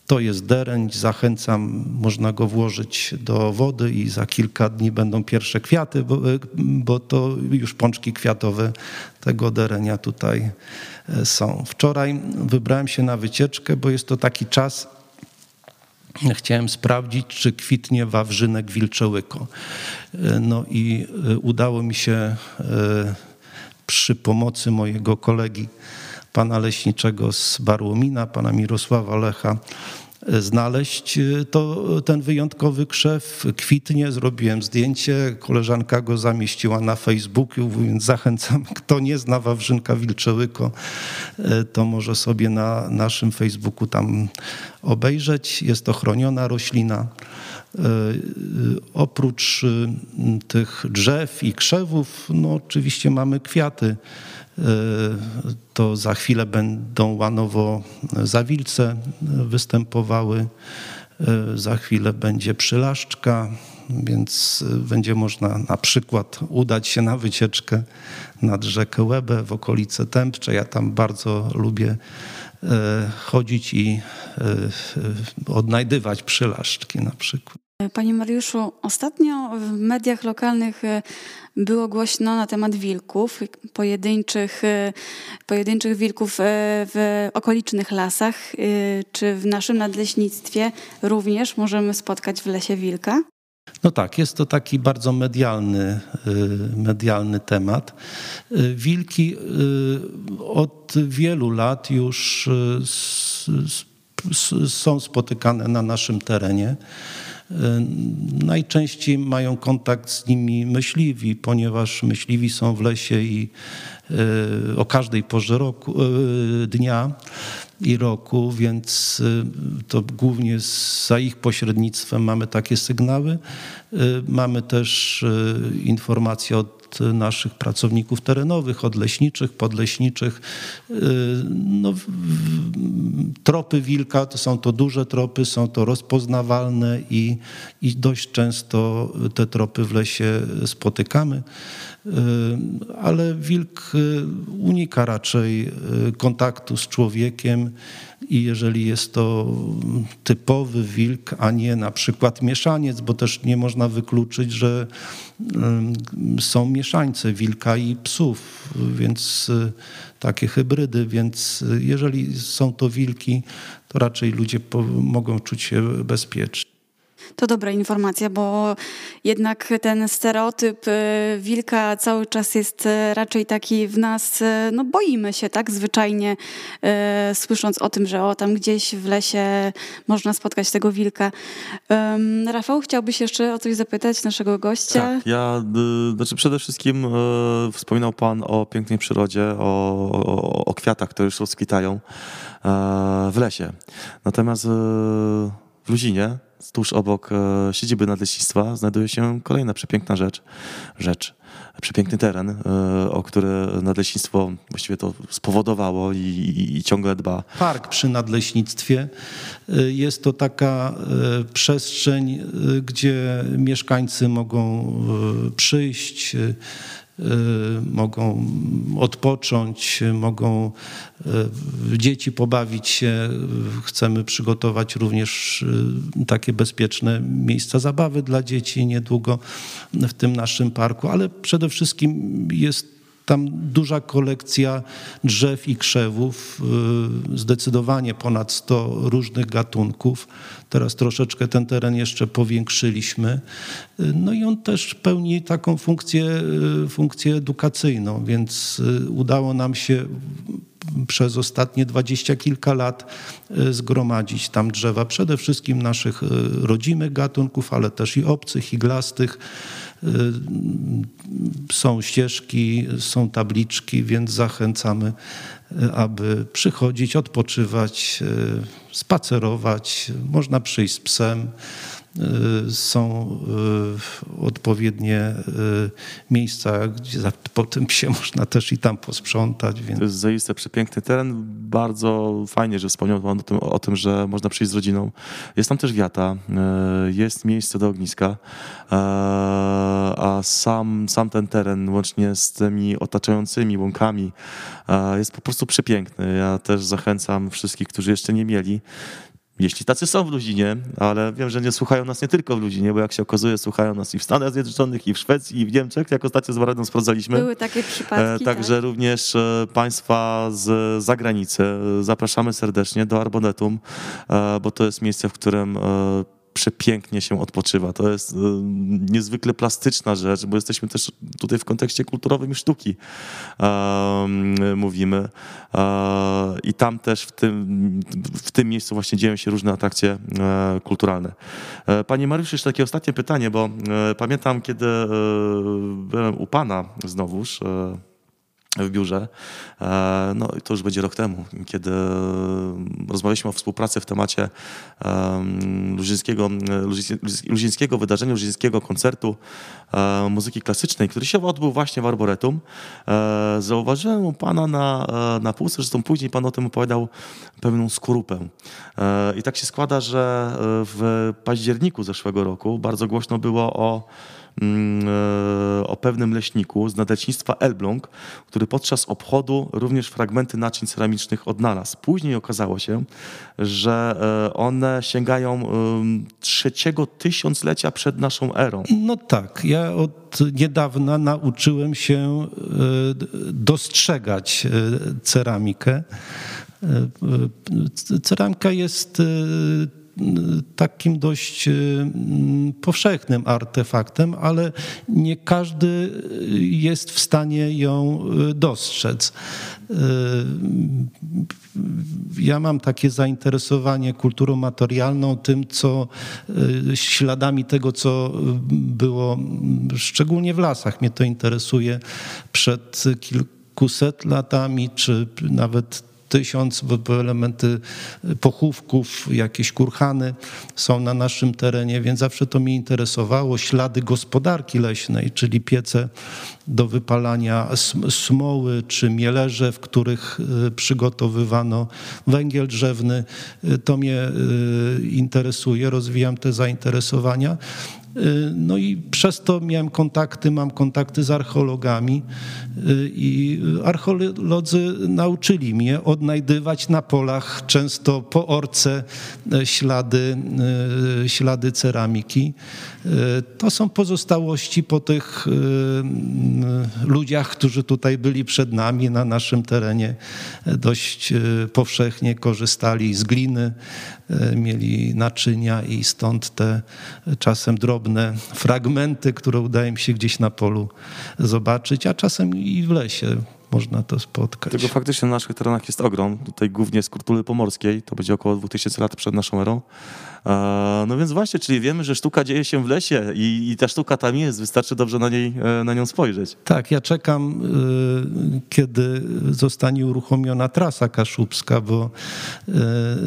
to jest dereń, zachęcam, można go włożyć do wody i za kilka dni będą pierwsze kwiaty, bo, bo to już pączki kwiatowe tego derenia tutaj e, są. Wczoraj wybrałem się na wycieczkę, bo jest to taki czas, Chciałem sprawdzić, czy kwitnie wawrzynek wilczołyko. E, no i e, udało mi się przy pomocy mojego kolegi pana leśniczego z Barłomina, pana Mirosława Lecha, znaleźć to, ten wyjątkowy krzew. Kwitnie, zrobiłem zdjęcie, koleżanka go zamieściła na Facebooku, więc zachęcam, kto nie zna Wawrzynka Wilczełyko, to może sobie na naszym Facebooku tam obejrzeć. Jest to chroniona roślina. Oprócz tych drzew i krzewów, no oczywiście mamy kwiaty. To za chwilę będą łanowo zawilce występowały. Za chwilę będzie przylaszczka, więc będzie można na przykład udać się na wycieczkę nad rzekę Łebę w okolice Tępcze. Ja tam bardzo lubię chodzić i odnajdywać przylaszczki na przykład. Panie Mariuszu, ostatnio w mediach lokalnych było głośno na temat wilków, pojedynczych, pojedynczych wilków w okolicznych lasach. Czy w naszym nadleśnictwie również możemy spotkać w lesie wilka? No tak, jest to taki bardzo medialny, medialny temat. Wilki od wielu lat już są spotykane na naszym terenie. Najczęściej mają kontakt z nimi myśliwi, ponieważ myśliwi są w lesie i o każdej porze roku, dnia i roku, więc to głównie za ich pośrednictwem mamy takie sygnały. Mamy też informacje od naszych pracowników terenowych, od leśniczych, podleśniczych. No, tropy wilka to są to duże tropy, są to rozpoznawalne i, i dość często te tropy w lesie spotykamy. Ale wilk unika raczej kontaktu z człowiekiem i jeżeli jest to typowy wilk, a nie na przykład mieszaniec, bo też nie można wykluczyć, że są mieszańce wilka i psów, więc takie hybrydy, więc jeżeli są to wilki, to raczej ludzie mogą czuć się bezpiecznie. To dobra informacja, bo jednak ten stereotyp y, wilka cały czas jest y, raczej taki w nas, y, no boimy się tak zwyczajnie, słysząc o tym, że o tam gdzieś w lesie można spotkać tego wilka. Rafał, chciałbyś jeszcze o coś zapytać naszego gościa? Tak, ja, znaczy przede wszystkim wspominał Pan o pięknej przyrodzie, o, o, o kwiatach, które już rozkwitają w lesie. Natomiast w Luzinie tuż obok e, siedziby nadleśnictwa znajduje się kolejna przepiękna rzecz, rzecz przepiękny teren, e, o który nadleśnictwo właściwie to spowodowało i, i, i, ciągle dba. Park przy nadleśnictwie e, jest to taka przestrzeń, gdzie mieszkańcy mogą przyjść, mogą odpocząć, mogą y, dzieci pobawić się. Chcemy przygotować również y, takie bezpieczne miejsca zabawy dla dzieci niedługo w tym naszym parku, ale przede wszystkim jest tam duża kolekcja drzew i krzewów, y, zdecydowanie ponad 100 różnych gatunków. Teraz troszeczkę ten teren jeszcze powiększyliśmy. Y, no i on też pełni taką funkcję, y, funkcję edukacyjną, więc udało nam się przez ostatnie dwadzieścia kilka lat zgromadzić tam drzewa przede wszystkim naszych rodzimych gatunków, ale też i obcych, iglastych Y, są ścieżki, są tabliczki, więc zachęcamy, y, aby przychodzić, odpoczywać, y, spacerować. Można przyjść z psem. Y, są y, odpowiednie y, miejsca, gdzie po tym psie można też i tam posprzątać. Więc... To jest zaiste przepiękny teren. Bardzo fajnie, że wspomniał Pan o tym, o tym, że można przyjść z rodziną. Jest tam też wiata, jest miejsce do ogniska, a sam, sam ten teren łącznie z tymi otaczającymi łąkami jest po prostu przepiękny. Ja też zachęcam wszystkich, którzy jeszcze nie mieli, jeśli tacy są w Luzinie, ale wiem, że nie słuchają nas nie tylko w Luzinie, bo jak się okazuje, słuchają nas i w Stanach Zjednoczonych, i w Szwecji, i w Niemczech, jak ostatnio z Waradą sprawdzaliśmy. Były takie przypadki. E, także tak. również e, Państwa z zagranicy zapraszamy serdecznie do Arbonetum, e, bo to jest miejsce, w którym przepięknie się odpoczywa. To jest y, niezwykle plastyczna rzecz, bo jesteśmy też tutaj w kontekście kulturowym i sztuki mówimy. E, I tam też w tym, w tym miejscu właśnie dzieją się różne atrakcje e, kulturalne. E, panie Mariusz, jeszcze takie ostatnie pytanie, bo pamiętam, kiedy byłem u pana znowuż, w biurze. E, no to już będzie rok temu, kiedy rozmawialiśmy o współpracy w temacie luzińskiego, luzińskiego wydarzenia, luzińskiego koncertu e, muzyki klasycznej, który się odbył właśnie w Arboretum. E, zauważyłem u pana na, na półce, zresztą później pan o tym opowiadał, pewną skorupę. I tak się składa, że w październiku zeszłego roku bardzo głośno było o e, o pewnym leśniku z nadleśnictwa Elbląg, który podczas obchodu również fragmenty naczyń ceramicznych odnalazł. Później okazało się, że e, one sięgają trzeciego tysiąclecia przed naszą erą. No tak, ja od niedawna nauczyłem się e, dostrzegać ceramikę. Ceramika jest takim dość y, powszechnym artefaktem, ale nie każdy jest w stanie ją y, dostrzec. Y, ja mam takie zainteresowanie kulturą materialną, tym, co śladami tego, co było szczególnie w lasach. Mnie to interesuje przed kilkuset latami, czy nawet tysiąc, elementy pochówków, jakieś kurhany są na naszym terenie, więc zawsze to mnie interesowało. Ślady gospodarki leśnej, czyli piece do wypalania smoły czy mielerze, w których y, przygotowywano węgiel drzewny. Y, to mnie y, interesuje, rozwijam te zainteresowania. No i przez to miałem kontakty, mam kontakty z archeologami i archeolodzy nauczyli mnie odnajdywać na polach często po orce y, ślady, ślady ceramiki. To są pozostałości po tych ludziach, którzy tutaj byli przed nami na naszym terenie. Dość powszechnie korzystali z gliny, mieli naczynia i stąd te czasem drobne fragmenty, które udaje mi się gdzieś na polu zobaczyć, a czasem i w lesie można to spotkać. Tego faktycznie na naszych terenach jest ogrom. Tutaj głównie z kultury pomorskiej, to będzie około 2000 lat przed naszą erą. E, no więc właśnie, czyli wiemy, że sztuka dzieje się w lesie i, i ta sztuka tam jest, wystarczy dobrze na, niej, e, na nią spojrzeć. Tak, ja czekam, e, kiedy zostanie uruchomiona trasa kaszubska, bo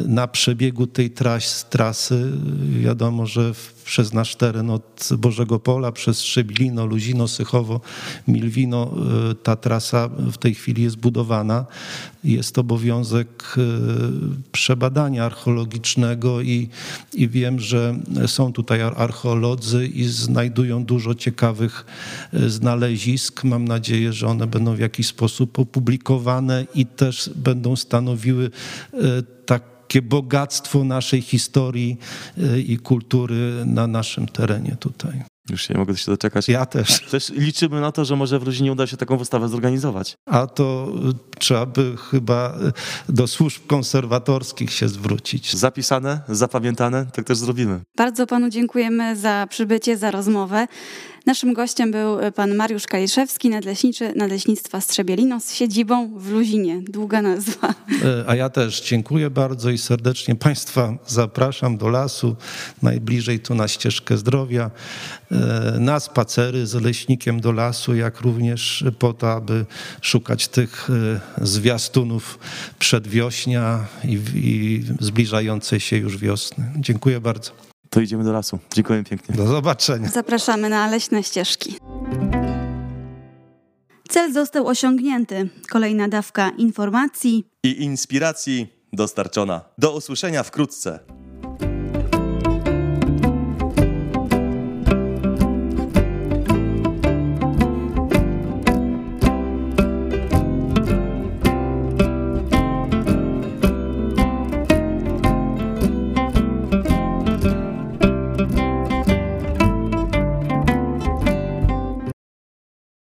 na przebiegu tej tras, trasy wiadomo, że przez nasz teren od Bożego Pola, przez Szczeblino, Luzino, Sychowo, Milwino ta trasa w tej chwili jest budowana. Jest obowiązek przebadania archeologicznego i i wiem, że są tutaj archeolodzy i znajdują dużo ciekawych e, znalezisk. Mam nadzieję, że one będą w jakiś sposób opublikowane i też będą stanowiły e, takie bogactwo naszej historii e, i kultury na naszym terenie tutaj. Już nie mogę się doczekać. Ja też. Też liczymy na to, że może w rodzinie uda się taką wystawę zorganizować. A to trzeba by chyba do służb konserwatorskich się zwrócić. Zapisane, zapamiętane, tak też zrobimy. Bardzo panu dziękujemy za przybycie, za rozmowę. Naszym gościem był pan Mariusz Kaliszewski, nadleśniczy Nadleśnictwa Strzebielino z siedzibą w Luzinie. Długa nazwa. E, a ja też dziękuję bardzo i serdecznie Państwa zapraszam do lasu, najbliżej tu na ścieżkę zdrowia, e, na spacery z leśnikiem do lasu, jak również po to, aby szukać tych e, zwiastunów przedwiośnia i, i zbliżającej się już wiosny. Dziękuję bardzo to idziemy do lasu. Dziękuję pięknie. Do zobaczenia. Zapraszamy na leśne ścieżki. Cel został osiągnięty. Kolejna dawka informacji i inspiracji dostarczona. Do usłyszenia wkrótce.